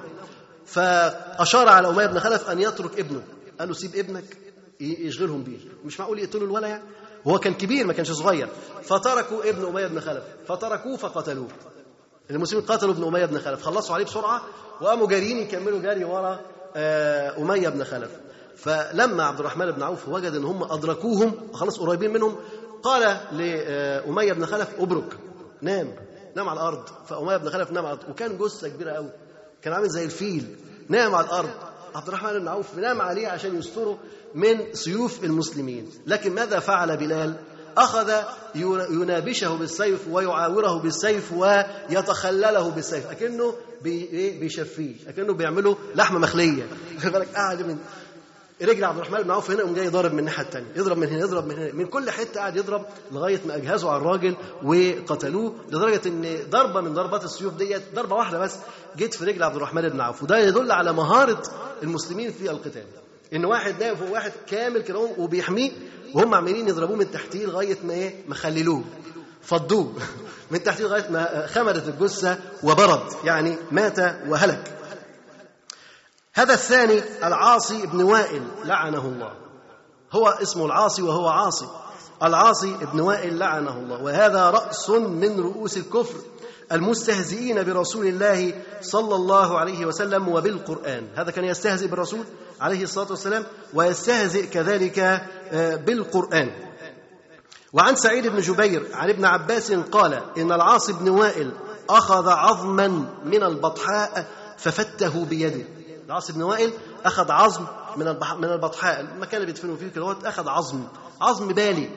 فأشار على أمية بن خلف أن يترك ابنه قال له سيب ابنك يشغلهم بيه. مش معقول يقتلوا الولا يعني؟ هو كان كبير ما كانش صغير. فتركوا ابن أمية بن خلف فتركوه فقتلوه. المسلمين قتلوا ابن أمية بن خلف خلصوا عليه بسرعة وقاموا جاريين يكملوا جاري ورا آه، أمية بن خلف. فلما عبد الرحمن بن عوف وجد إن هم أدركوهم خلاص قريبين منهم قال لأمية بن خلف ابرك نام نام على الأرض. فأمية بن خلف نام على الأرض وكان جثة كبيرة قوي كان عامل زي الفيل نام على الأرض. عبد الرحمن بن عوف نام عليه عشان يستره من سيوف المسلمين. لكن ماذا فعل بلال؟ أخذ ينابشه بالسيف ويعاوره بالسيف ويتخلله بالسيف أكنه بيشفيه أكنه بيعمله لحمة مخلية. قاعد من رجل عبد الرحمن بن عوف هنا قام جاي ضارب من الناحية الثانية يضرب من هنا يضرب من هنا من كل حتة قاعد يضرب لغاية ما اجهزوا على الراجل وقتلوه لدرجة إن ضربة من ضربات السيوف ديت ضربة واحدة بس جت في رجل عبد الرحمن بن عوف وده يدل على مهارة المسلمين في القتال. إن واحد نايم فوق واحد كامل كده وبيحميه وهم عمالين يضربوه من تحتيه لغاية ما إيه؟ ما خللوه فضوه من تحتيه لغاية ما خمدت الجثة وبرد يعني مات وهلك. هذا الثاني العاصي بن وائل لعنه الله. هو اسمه العاصي وهو عاصي. العاصي بن وائل لعنه الله. وهذا رأس من رؤوس الكفر المستهزئين برسول الله صلى الله عليه وسلم وبالقرآن. هذا كان يستهزئ بالرسول عليه الصلاة والسلام ويستهزئ كذلك آه، بالقرآن. وعن سعيد بن جبير عن ابن عباس قال إن العاص بن وائل أخذ عظما من البطحاء ففته بيده. العاص بن وائل أخذ عظم من من البطحاء المكان اللي بيدفنوا فيه كده أخذ عظم عظم بالي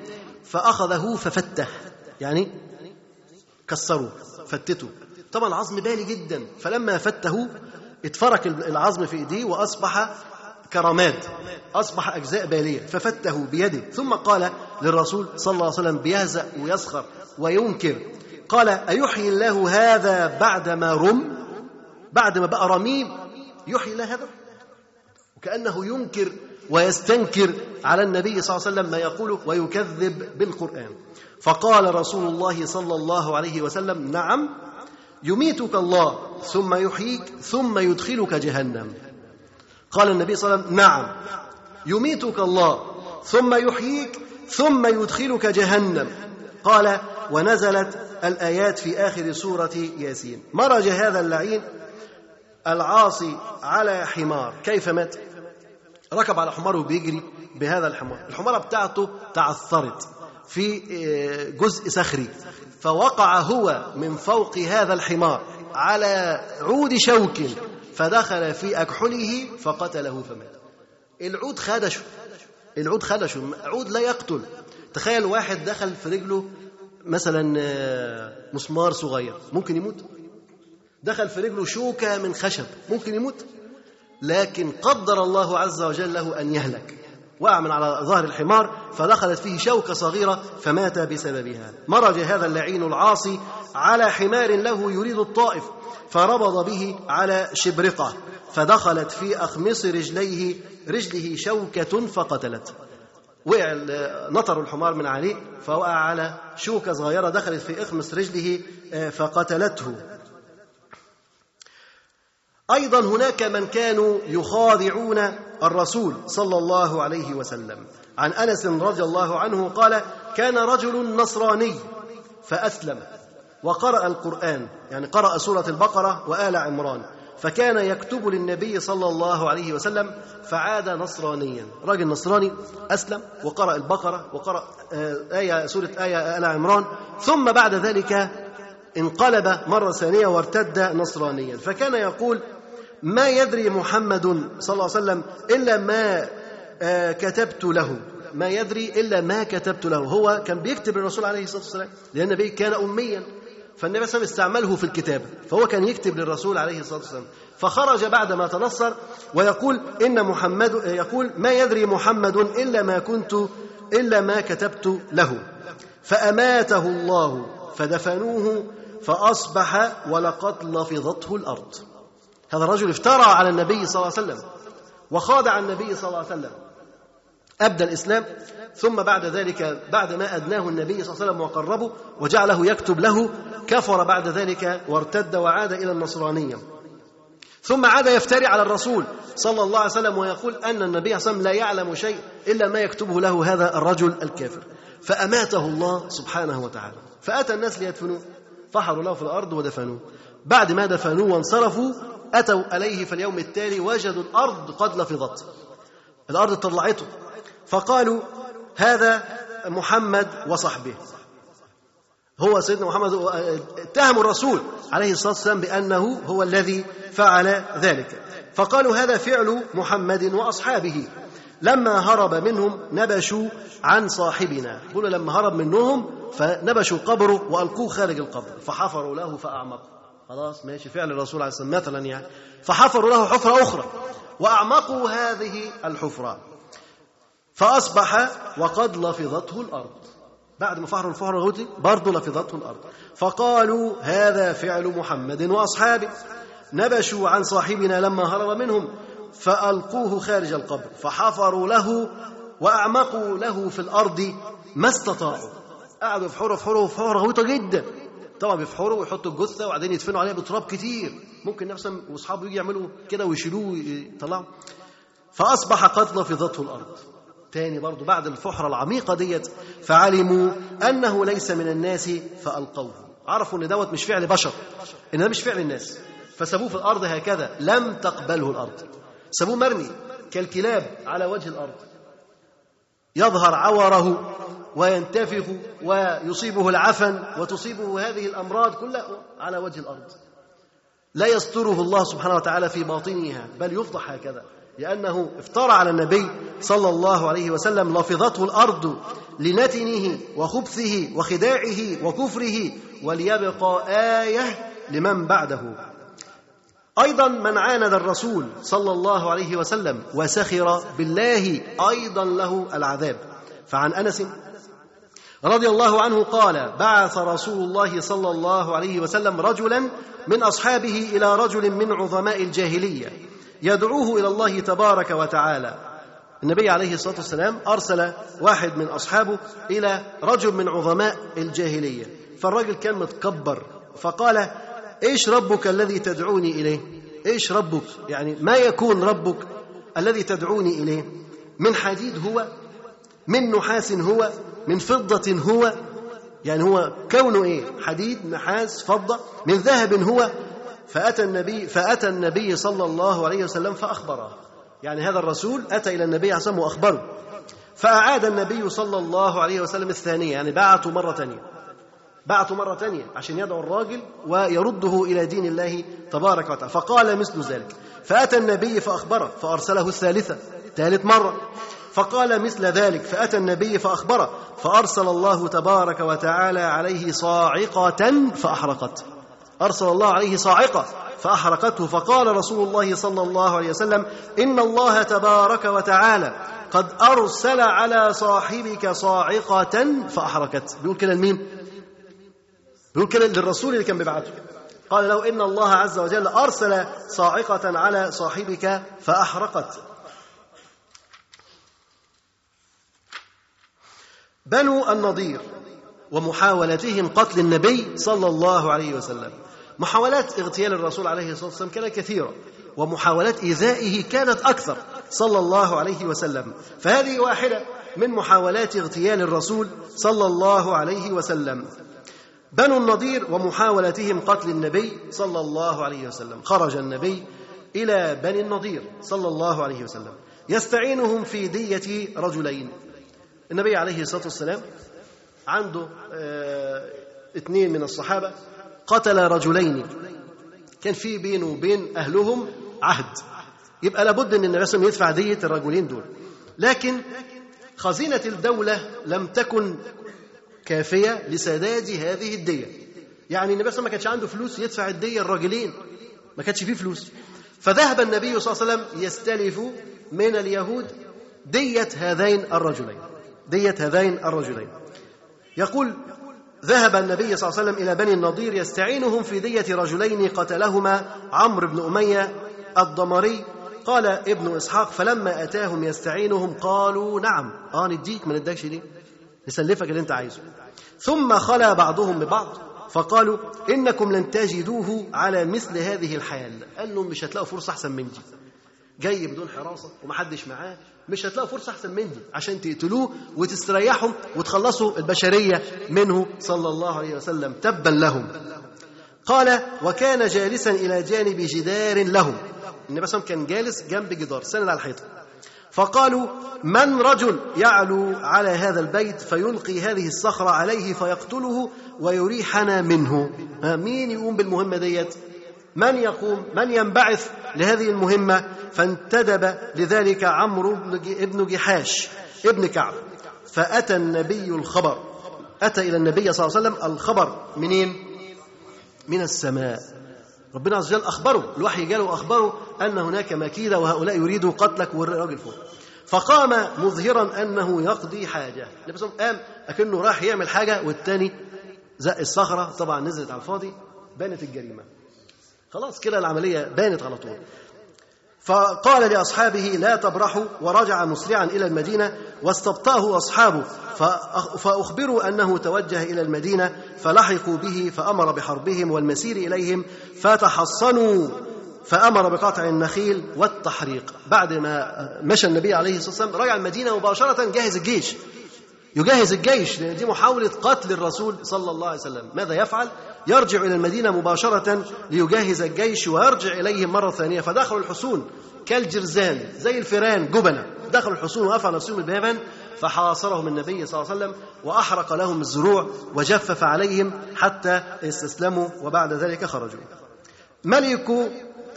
فأخذه ففته يعني كسره فتته. طبعا العظم بالي جدا فلما فته اتفرك العظم في إيديه وأصبح كرماد أصبح أجزاء بالية ففته بيده. ثم قال للرسول صلى الله عليه وسلم بيهزأ ويسخر وينكر. قال أيحيي الله هذا بعدما رم؟ بعد ما بقى رميم؟ يحيي الله هذا؟ وكأنه ينكر ويستنكر على النبي صلى الله عليه وسلم ما يقوله ويكذب بالقرآن. فقال رسول الله صلى الله عليه وسلم نعم يميتك الله ثم يحييك ثم يدخلك جهنم. قال النبي صلى الله عليه وسلم نعم يميتك الله ثم يحييك ثم يدخلك جهنم. قال ونزلت الآيات في آخر سورة ياسين. مرج هذا اللعين العاصي على حمار. كيف مات؟ ركب على حماره وبيجري بهذا الحمار. الحمارة بتاعته تعثرت في آه، جزء صخري. فوقع هو من فوق هذا الحمار على عود شوك فدخل في أكحله فقتله فمات. العود خدشه. العود خدشه. عود لا يقتل. تخيل واحد دخل في رجله مثلا مسمار صغير. ممكن يموت؟ دخل في رجله شوكة من خشب ممكن يموت؟ لكن قدر الله عز وجل له أن يهلك. وقع من على ظهر الحمار فدخلت فيه شوكة صغيرة فمات بسببها. مرج هذا اللعين العاصي على حمار له يريد الطائف فربض به على شبرقة. فدخلت في أخمص رجليه رجله شوكة فقتلت. وقع نطر الحمار من عليه فوقع على شوكة صغيرة دخلت في إخمص رجله فقتلته. أيضا هناك من كانوا يخادعون الرسول صلى الله عليه وسلم. عن أنس رضي الله عنه قال كان رجل نصراني فأسلم وقرأ القرآن يعني قرأ سورة البقرة وآل عمران فكان يكتب للنبي صلى الله عليه وسلم فعاد نصرانيا. رجل نصراني أسلم وقرأ البقرة وقرأ آية سورة آية آل عمران ثم بعد ذلك انقلب مرة ثانية وارتد نصرانيا. فكان يقول ما يدري محمد صلى الله عليه وسلم إلا ما كتبت له. ما يدري إلا ما كتبت له. هو كان بيكتب للرسول عليه الصلاة والسلام لأن النبي كان أميا. فالنبي صلى الله عليه وسلم استعمله في الكتابة فهو كان يكتب للرسول عليه الصلاة والسلام. فخرج بعد ما تنصر ويقول إن محمد يقول ما يدري محمد إلا ما كنت إلا ما كتبت له. فأماته الله فدفنوه فأصبح ولقد لفظته الأرض. هذا الرجل افترى على النبي صلى الله عليه وسلم وخادع النبي صلى الله عليه وسلم أبدى الإسلام ثم بعد ذلك بعد ما أدناه النبي صلى الله عليه وسلم وقربه وجعله يكتب له كفر بعد ذلك وارتد وعاد إلى النصرانية. ثم عاد يفتري على الرسول صلى الله عليه وسلم ويقول أن النبي صلى الله عليه وسلم لا يعلم شيء إلا ما يكتبه له هذا الرجل الكافر. فأماته الله سبحانه وتعالى. فأتى الناس ليدفنوه. فحروا له في الأرض ودفنوه. بعد ما دفنوه وانصرفوا أتوا عليه في اليوم التالي وجدوا الأرض قد لفظت. الأرض طلعته فقالوا هذا محمد وصحبه. هو سيدنا محمد اتهموا الرسول عليه الصلاة والسلام بأنه هو الذي فعل ذلك. فقالوا هذا فعل محمد وأصحابه. لما هرب منهم نبشوا عن صاحبنا. يقولوا لما هرب منهم فنبشوا قبره وألقوه خارج القبر. فحفروا له فأعمقوا خلاص ماشي. فعل الرسول عليه الصلاة والسلام مثلا يعني. فحفروا له حفرة أخرى وأعمقوا هذه الحفرة. فأصبح وقد لفظته الأرض. بعد ما فحروا الفحر الغوتي برضه لفظته الأرض. فقالوا هذا فعل محمد وأصحابه. نبشوا عن صاحبنا لما هرب منهم. فألقوه خارج القبر فحفروا له وأعمقوا له في الأرض ما استطاعوا. قعدوا يفحروا يفحروا يفحروا غويطة جدا. طبعا بيفحروا ويحطوا الجثة وبعدين يدفنوا عليها بتراب كتير. ممكن نفسهم واصحابه يجي يعملوا كده ويشيلوه ويطلعوا فأصبح قد لفظته الأرض. تاني برضو بعد الفحرة العميقة ديت فعلموا أنه ليس من الناس فألقوه. عرفوا أن دوت مش فعل بشر إن ده مش فعل الناس. فسابوه في الأرض هكذا لم تقبله الأرض. سابوه مرمي كالكلاب على وجه الأرض. يظهر عوره وينتفخ ويصيبه العفن وتصيبه هذه الأمراض كلها على وجه الأرض. لا يستره الله سبحانه وتعالى في باطنها بل يفضح هكذا لأنه افترى على النبي صلى الله عليه وسلم لفظته الأرض لنتنه وخبثه وخداعه وكفره وليبقى آية لمن بعده. أيضا من عاند الرسول صلى الله عليه وسلم وسخر بالله أيضا له العذاب. فعن أنس رضي الله عنه قال بعث رسول الله صلى الله عليه وسلم رجلا من أصحابه إلى رجل من عظماء الجاهلية يدعوه إلى الله تبارك وتعالى. النبي عليه الصلاة والسلام أرسل واحد من أصحابه إلى رجل من عظماء الجاهلية. فالرجل كان متكبر فقال إيش ربك الذي تدعوني إليه؟ إيش ربك؟ يعني ما يكون ربك الذي تدعوني إليه؟ من حديد هو من نحاس هو من فضة هو. يعني هو كونه إيه؟ حديد نحاس فضة. من ذهب هو. فأتى النبي فأتى النبي صلى الله عليه وسلم فأخبره. يعني هذا الرسول أتى إلى النبي عليه الصلاة والسلام وأخبره. فأعاد النبي صلى الله عليه وسلم الثانية يعني بعثوا مرة ثانية. بعثوا مرة ثانية عشان يدعو الراجل ويرده إلى دين الله تبارك وتعالى. فقال مثل ذلك. فأتى النبي فأخبره فأرسله الثالثة ثالث مرة. فقال مثل ذلك. فأتى النبي فأخبره فأرسل الله تبارك وتعالى عليه صاعقة فأحرقت أرسل الله عليه صاعقة فأحرقته. فقال رسول الله صلى الله عليه وسلم إن الله تبارك وتعالى قد أرسل على صاحبك صاعقة فأحرقت بيقول كده لمين؟ بيقول كده للرسول اللي كان بيبعته. قال له إن الله عز وجل أرسل صاعقة على صاحبك فأحرقت. بنو النضير ومحاولتهم قتل النبي صلى الله عليه وسلم. محاولات اغتيال الرسول عليه الصلاة والسلام كانت كثيرة ومحاولات إيذائه كانت أكثر صلى الله عليه وسلم. فهذه واحدة من محاولات اغتيال الرسول صلى الله عليه وسلم. بنو النضير ومحاولتهم قتل النبي صلى الله عليه وسلم. خرج النبي إلى بني النضير صلى الله عليه وسلم. يستعينهم في دية رجلين. النبي عليه الصلاة والسلام عنده آه اثنين من الصحابة قتل رجلين. كان في بينه وبين أهلهم عهد. يبقى لابد ان النبي صلى الله عليه وسلم يدفع دية الرجلين دول. لكن خزينة الدولة لم تكن كافية لسداد هذه الدية. يعني النبي صلى الله عليه وسلم ما كانش عنده فلوس يدفع الدية الراجلين ما كانش فيه فلوس. فذهب النبي صلى الله عليه وسلم يستلف من اليهود دية هذين الرجلين. دية هذين الرجلين. يقول ذهب النبي صلى الله عليه وسلم إلى بني النضير يستعينهم في دية رجلين قتلهما عمرو بن أمية الضمري. قال ابن إسحاق فلما أتاهم يستعينهم قالوا نعم. آه نديك ما ندكش ليه نسلفك اللي أنت عايزه. ثم خلا بعضهم ببعض. فقالوا إنكم لن تجدوه على مثل هذه الحياة قال لهم مش هتلاقوا فرصة أحسن من دي. جاي بدون حراسة ومحدش معاه. مش هتلاقوا فرصة أحسن من دي. عشان تقتلوه وتستريحوا وتخلصوا البشرية منه صلى الله عليه وسلم. تبا لهم. قال وكان جالسا إلى جانب جدار لهم. النبي صلى الله عليه وسلم كان جالس جنب جدار سند على الحيطة. فقالوا من رجل يعلو على هذا البيت فيلقي هذه الصخرة عليه فيقتله ويريحنا منه؟ مين يقوم بالمهمة ديت؟ من يقوم؟ من ينبعث لهذه المهمة؟ فانتدب لذلك عمرو بن جحاش ابن كعب. فأتى النبي الخبر. أتى إلى النبي صلى الله عليه وسلم الخبر منين؟ من السماء. ربنا عز وجل أخبره الوحي جاله أخبره أن هناك مكيدة وهؤلاء يريدوا قتلك والراجل فوق. فقام مظهرا أنه يقضي حاجة. النبي صلى الله عليه وسلم قام أكنه راح يعمل حاجة والتاني زق الصخرة طبعا نزلت على الفاضي بانت الجريمة. خلاص كده العملية بانت على طول. فقال لأصحابه لا تبرحوا ورجع مسرعا إلى المدينة واستبطأه أصحابه فأخبروا أنه توجه إلى المدينة فلحقوا به فأمر بحربهم والمسير إليهم فتحصنوا فأمر بقطع النخيل والتحريق. بعد ما مشى النبي عليه الصلاة والسلام رجع المدينة مباشرة جهز الجيش. يجهز الجيش لأن دي محاولة قتل الرسول صلى الله عليه وسلم. ماذا يفعل؟ يرجع إلى المدينة مباشرة ليجهز الجيش ويرجع إليهم مرة ثانية. فدخلوا الحصون كالجرزان زي الفيران جبنة. دخلوا الحصون وقفوا نفسهم بابا فحاصرهم النبي صلى الله عليه وسلم وأحرق لهم الزروع وجفف عليهم حتى استسلموا وبعد ذلك خرجوا. ملك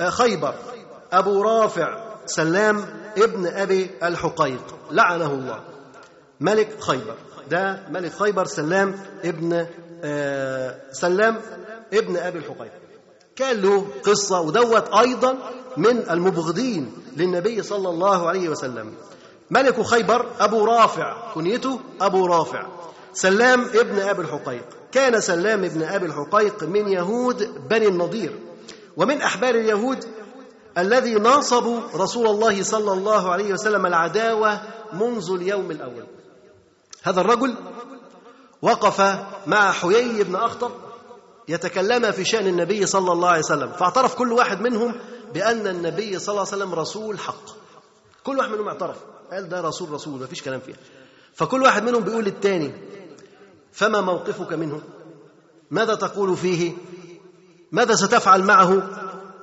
خيبر أبو رافع سلام ابن أبي الحقيق. لعنه الله. ملك خيبر. ده ملك خيبر سلام ابن آه سلام ابن أبي الحقيق كان له قصة ودوت أيضا من المبغضين للنبي صلى الله عليه وسلم. ملك خيبر أبو رافع كنيته أبو رافع. سلام ابن أبي الحقيق. كان سلام ابن أبي الحقيق من يهود بني النضير. ومن أحبار اليهود الذي ناصبوا رسول الله صلى الله عليه وسلم العداوة منذ اليوم الأول. هذا الرجل وقف مع حيي بن أخطب يتكلم في شأن النبي صلى الله عليه وسلم فاعترف كل واحد منهم بأن النبي صلى الله عليه وسلم رسول حق. كل واحد منهم اعترف قال ده رسول رسول ما فيش كلام فيها. فكل واحد منهم بيقول للتاني فما موقفك منه؟ ماذا تقول فيه؟ ماذا ستفعل معه؟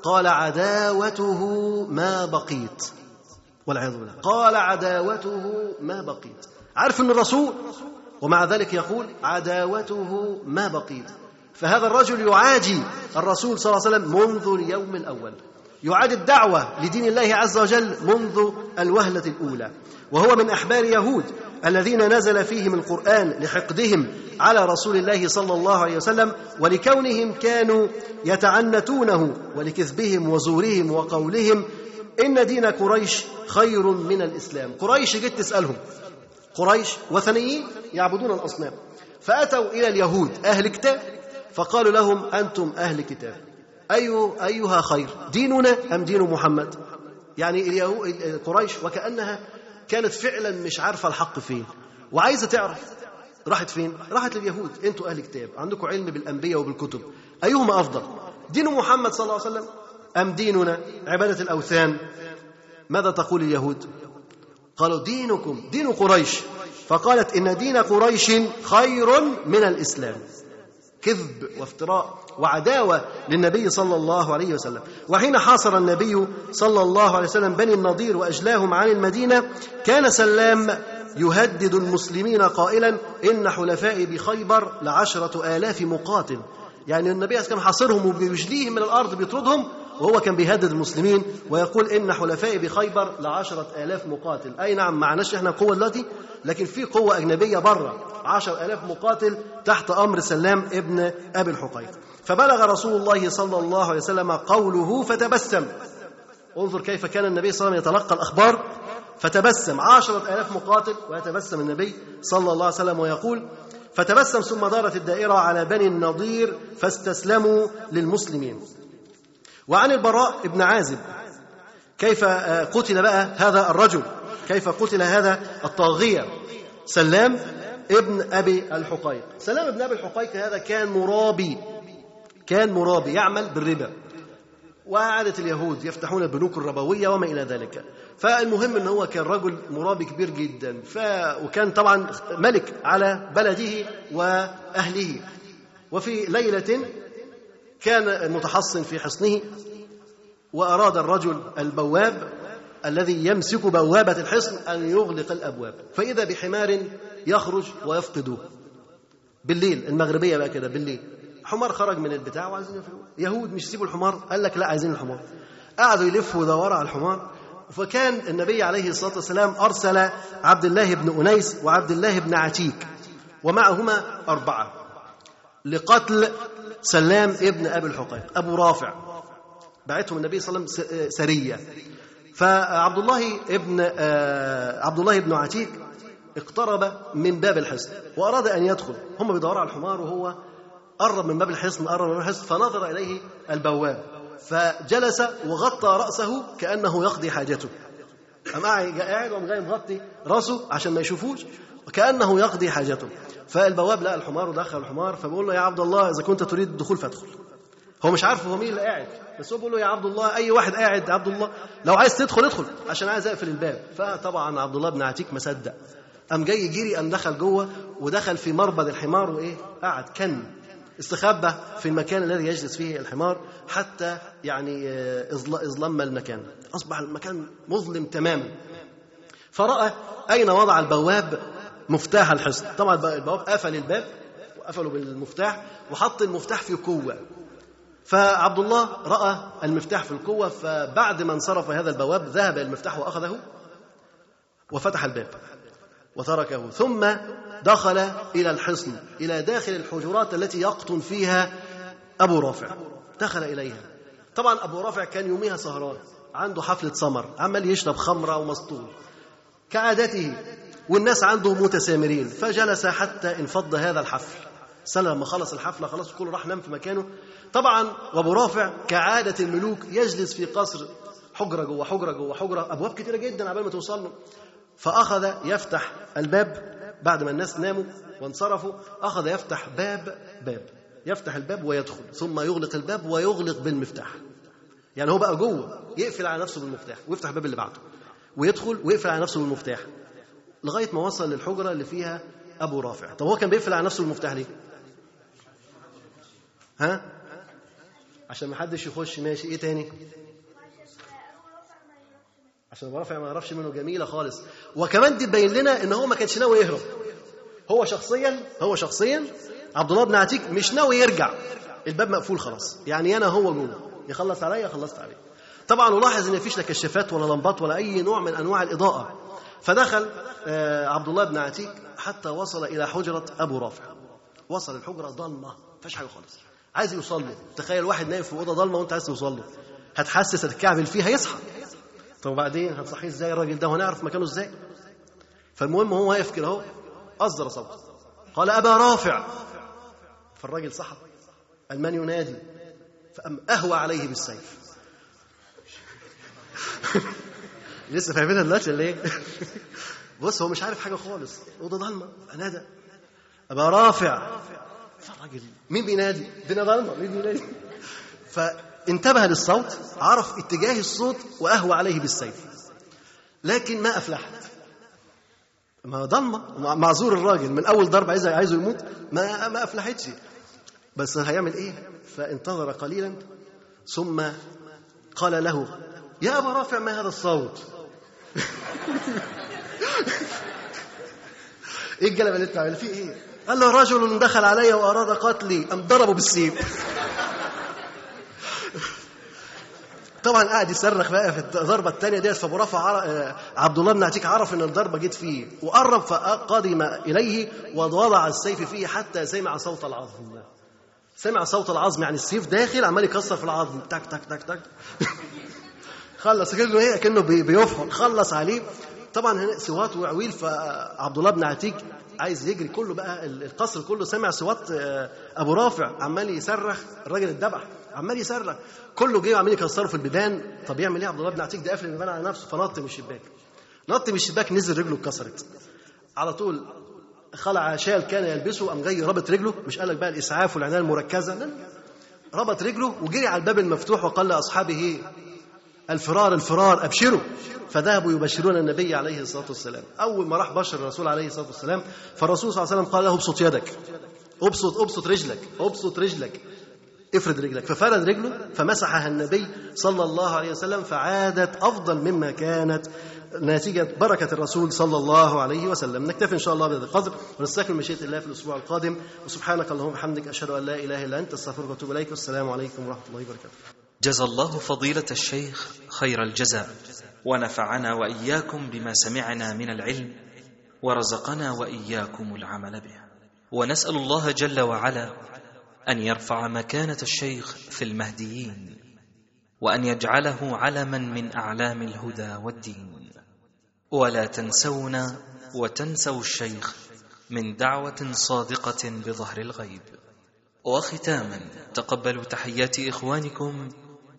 قال عداوته ما بقيت. والعياذ بالله. قال عداوته ما بقيت. عارف انه الرسول ومع ذلك يقول عداوته ما بقيت. فهذا الرجل يعادي الرسول صلى الله عليه وسلم منذ اليوم الأول. يعاد الدعوة لدين الله عز وجل منذ الوهلة الأولى. وهو من أحبار يهود الذين نزل فيهم القرآن لحقدهم على رسول الله صلى الله عليه وسلم ولكونهم كانوا يتعنتونه ولكذبهم وزورهم وقولهم إن دين قريش خير من الإسلام. قريش جيت تسألهم قريش وثنيين يعبدون الأصنام فأتوا إلى اليهود أهل كتاب فقالوا لهم أنتم أهل كتاب أي أيها خير ديننا أم دين محمد يعني قريش وكأنها كانت فعلا مش عارفة الحق فين وعايزة تعرف راحت فين؟ راحت لليهود أنتوا أهل كتاب عندكم علم بالأنبياء وبالكتب أيهما أفضل؟ دين محمد صلى الله عليه وسلم أم ديننا عبادة الأوثان؟ ماذا تقول اليهود؟ قالوا دينكم دين قريش. فقالت إن دين قريش خير من الإسلام. كذب وافتراء وعداوة للنبي صلى الله عليه وسلم. وحين حاصر النبي صلى الله عليه وسلم بني النضير وأجلاهم عن المدينة كان سلام يهدد المسلمين قائلا إن حلفائي بخيبر لعشرة آلاف مقاتل. يعني النبي كان حاصرهم وبيجليهم من الأرض بيطردهم وهو كان بيهدد المسلمين ويقول إن حلفائي بخيبر لعشرة آلاف مقاتل. أي نعم معناش إحنا قوة دلوقتي لكن في قوة أجنبية بره عشر آلاف مقاتل تحت أمر سلام ابن أبي الحقيق فبلغ رسول الله صلى الله عليه وسلم قوله فتبسم. انظر كيف كان النبي صلى الله عليه وسلم يتلقى الأخبار. فتبسم عشرة آلاف مقاتل ويتبسم النبي صلى الله عليه وسلم ويقول فتبسم ثم دارت الدائرة على بني النضير فاستسلموا للمسلمين. وعن البراء بن عازب. كيف قتل بقى هذا الرجل؟ كيف قتل هذا الطاغية؟ سلام ابن أبي الحقيق. سلام ابن أبي الحقيق هذا كان مرابي. كان مرابي يعمل بالربا. وعادة اليهود يفتحون البنوك الربوية وما إلى ذلك. فالمهم إن هو كان رجل مرابي كبير جدا. ف... وكان طبعا ملك على بلده وأهله. وفي ليلة كان متحصن في حصنه وأراد الرجل البواب الذي يمسك بوابة الحصن أن يغلق الأبواب فإذا بحمار يخرج ويفقده. بالليل المغربية بقى كده بالليل. حمار خرج من البتاع وعايزين يهود مش يسيبوا الحمار قال لك لا عايزين الحمار. قعدوا يلفوا ويدوروا على الحمار. فكان النبي عليه الصلاة والسلام أرسل عبد الله بن أنيس وعبد الله بن عتيك ومعهما أربعة. لقتل سلام ابن أبي الحقيق أبو رافع. بعتهم النبي صلى الله عليه وسلم سرية. فعبد الله ابن عبد الله بن عتيك اقترب من باب الحصن وأراد أن يدخل. هم بيدوروا على الحمار وهو قرب من باب الحصن قرب من باب الحصن فنظر إليه البواب. فجلس وغطى رأسه كأنه يقضي حاجته. قام قاعد وقام جاي مغطي رأسه عشان ما يشوفوش. وكأنه يقضي حاجته. فالبواب لقى الحمار ودخل الحمار فبيقول له يا عبد الله إذا كنت تريد الدخول فادخل. هو مش عارف هو مين اللي قاعد بس هو بيقول له يا عبد الله أي واحد قاعد عبد الله لو عايز تدخل ادخل عشان عايز أقفل الباب. فطبعا عبد الله بن عتيك ما صدق قام جاي جري قام دخل جوه ودخل في مربد الحمار وإيه؟ قعد كن استخبى في المكان الذي يجلس فيه الحمار حتى يعني إظلم المكان. أصبح المكان مظلم تماما. فرأى أين وضع البواب؟ مفتاح الحصن. طبعا البواب قفل الباب وقفلوا بالمفتاح وحط المفتاح في قوة. فعبد الله رأى المفتاح في القوة فبعد ما انصرف هذا البواب ذهب المفتاح وأخذه وفتح الباب وتركه. ثم دخل إلى الحصن إلى داخل الحجرات التي يقطن فيها أبو رافع. دخل إليها. طبعا أبو رافع كان يوميها سهران عنده حفلة سمر عمال يشرب خمرة ومسطول. كعادته والناس عنده متسامرين. فجلس حتى انفض هذا الحفل. سنة لما خلص الحفلة خلاص كله راح نام في مكانه. طبعا وابو رافع كعادة الملوك يجلس في قصر حجرة جوه حجرة جوه حجرة أبواب كتيرة جدا عبال ما توصل له. فأخذ يفتح الباب بعد ما الناس ناموا وانصرفوا. أخذ يفتح باب باب يفتح الباب ويدخل ثم يغلق الباب ويغلق بالمفتاح. يعني هو بقى جوه يقفل على نفسه بالمفتاح ويفتح الباب اللي بعده ويدخل ويقفل على نفسه بالمفتاح. لغاية ما وصل للحجرة اللي فيها أبو رافع. طب هو كان بيقفل على نفسه بالمفتاح ليه؟ ها؟ عشان ما حدش يخش ماشي. إيه تاني؟ عشان أبو رافع ما يعرفش منه جميلة خالص. وكمان دي تبين لنا إن هو ما كانش ناوي يهرب. هو شخصيا هو شخصيا عبد الله بن عتيك مش ناوي يرجع. الباب مقفول خلاص. يعني أنا هو جوه. يخلص عليا خلصت عليه. طبعا ولاحظ إن مفيش لا كشافات ولا لمبات ولا أي نوع من أنواع الإضاءة. فدخل آه، عبد الله بن عتيق حتى وصل إلى حجرة أبو رافع. وصل الحجرة ضلمة ما فيش حاجة خالص. عايز يوصل له تخيل واحد نايم في أوضة ضلمة وأنت عايز توصل له هتحسس هتتكعبل فيه هيصحى طب وبعدين هتصحيه إزاي الراجل ده ونعرف مكانه إزاي؟ فالمهم هو واقف كده أهو أصدر صوت. قال أبا رافع. فالراجل صحى. قال من ينادي. فأم أهوى عليه بالسيف. لسه فاهمينها دلوقتي ولا إيه؟ بص هو مش عارف حاجة خالص أوضة ضلمة فنادى ابا رافع فالراجل مين بينادي؟ الدنيا ضلمة مين بينادي؟ فانتبه للصوت عرف اتجاه الصوت واهوى عليه بالسيف لكن ما أفلحت ما ضلمة معذور الراجل من أول ضربه عايز عايزه يموت ما ما أفلحتش بس هيعمل إيه؟ فانتظر قليلا ثم قال له يا أبا رافع ما هذا الصوت؟ إيه الجلبة اللي انت فيه إيه؟ قال له رجل دخل علي وأراد قتلي أم ضربه بالسيف. طبعا قاعد يصرخ بقى في الضربة الثانية ديت فأبو رافع عر... آه، عبد الله بن عتيك عرف إن الضربة جت فيه وقرب فقدم إليه ووضع السيف فيه حتى سمع صوت العظم. سمع صوت العظم يعني السيف داخل عمال يكسر في العظم. تك تك تك تك. خلص كأنه إيه؟ كأنه بي- بيفحر خلص عليه. طبعا هنا صوات وعويل فعبد الله بن عتيك عايز يجري كله بقى القصر كله سمع صوات آه، أبو رافع عمال يصرخ الراجل اتذبح عمال يصرخ. كله جه وعمال يكسروا في البيبان طب يعمل إيه عبد الله بن عتيق؟ ده قافل البيبان على نفسه فنط من الشباك. نط من الشباك نزل رجله اتكسرت. على طول خلع شال كان يلبسه قام جاي ربط رجله. مش قال لك بقى الإسعاف والعنايه المركزة. ربط رجله وجري على الباب المفتوح وقال لأصحابه الفرار الفرار أبشروا. فذهبوا يبشرون النبي عليه الصلاة والسلام. أول ما راح بشر الرسول عليه الصلاة والسلام فالرسول صلى الله عليه وسلم قال له ابسط يدك. ابسط ابسط رجلك. ابسط رجلك. افرد رجلك. ففرد رجله فمسحها النبي صلى الله عليه وسلم فعادت أفضل مما كانت نتيجة بركة الرسول صلى الله عليه وسلم. نكتفي إن شاء الله بهذا القدر ونستكمل مشيئة الله في الأسبوع القادم. وسبحانك اللهم وبحمدك أشهد أن لا إله إلا أنت أستغفرك وأتوب إليك. والسلام عليكم ورحمة الله وبركاته. جزى الله فضيلة الشيخ خير الجزاء. ونفعنا وإياكم بما سمعنا من العلم ورزقنا وإياكم العمل به. ونسأل الله جل وعلا أن يرفع مكانة الشيخ في المهديين وأن يجعله علما من أعلام الهدى والدين. ولا تنسونا وتنسوا الشيخ من دعوة صادقة بظهر الغيب. وختاما تقبلوا تحيات إخوانكم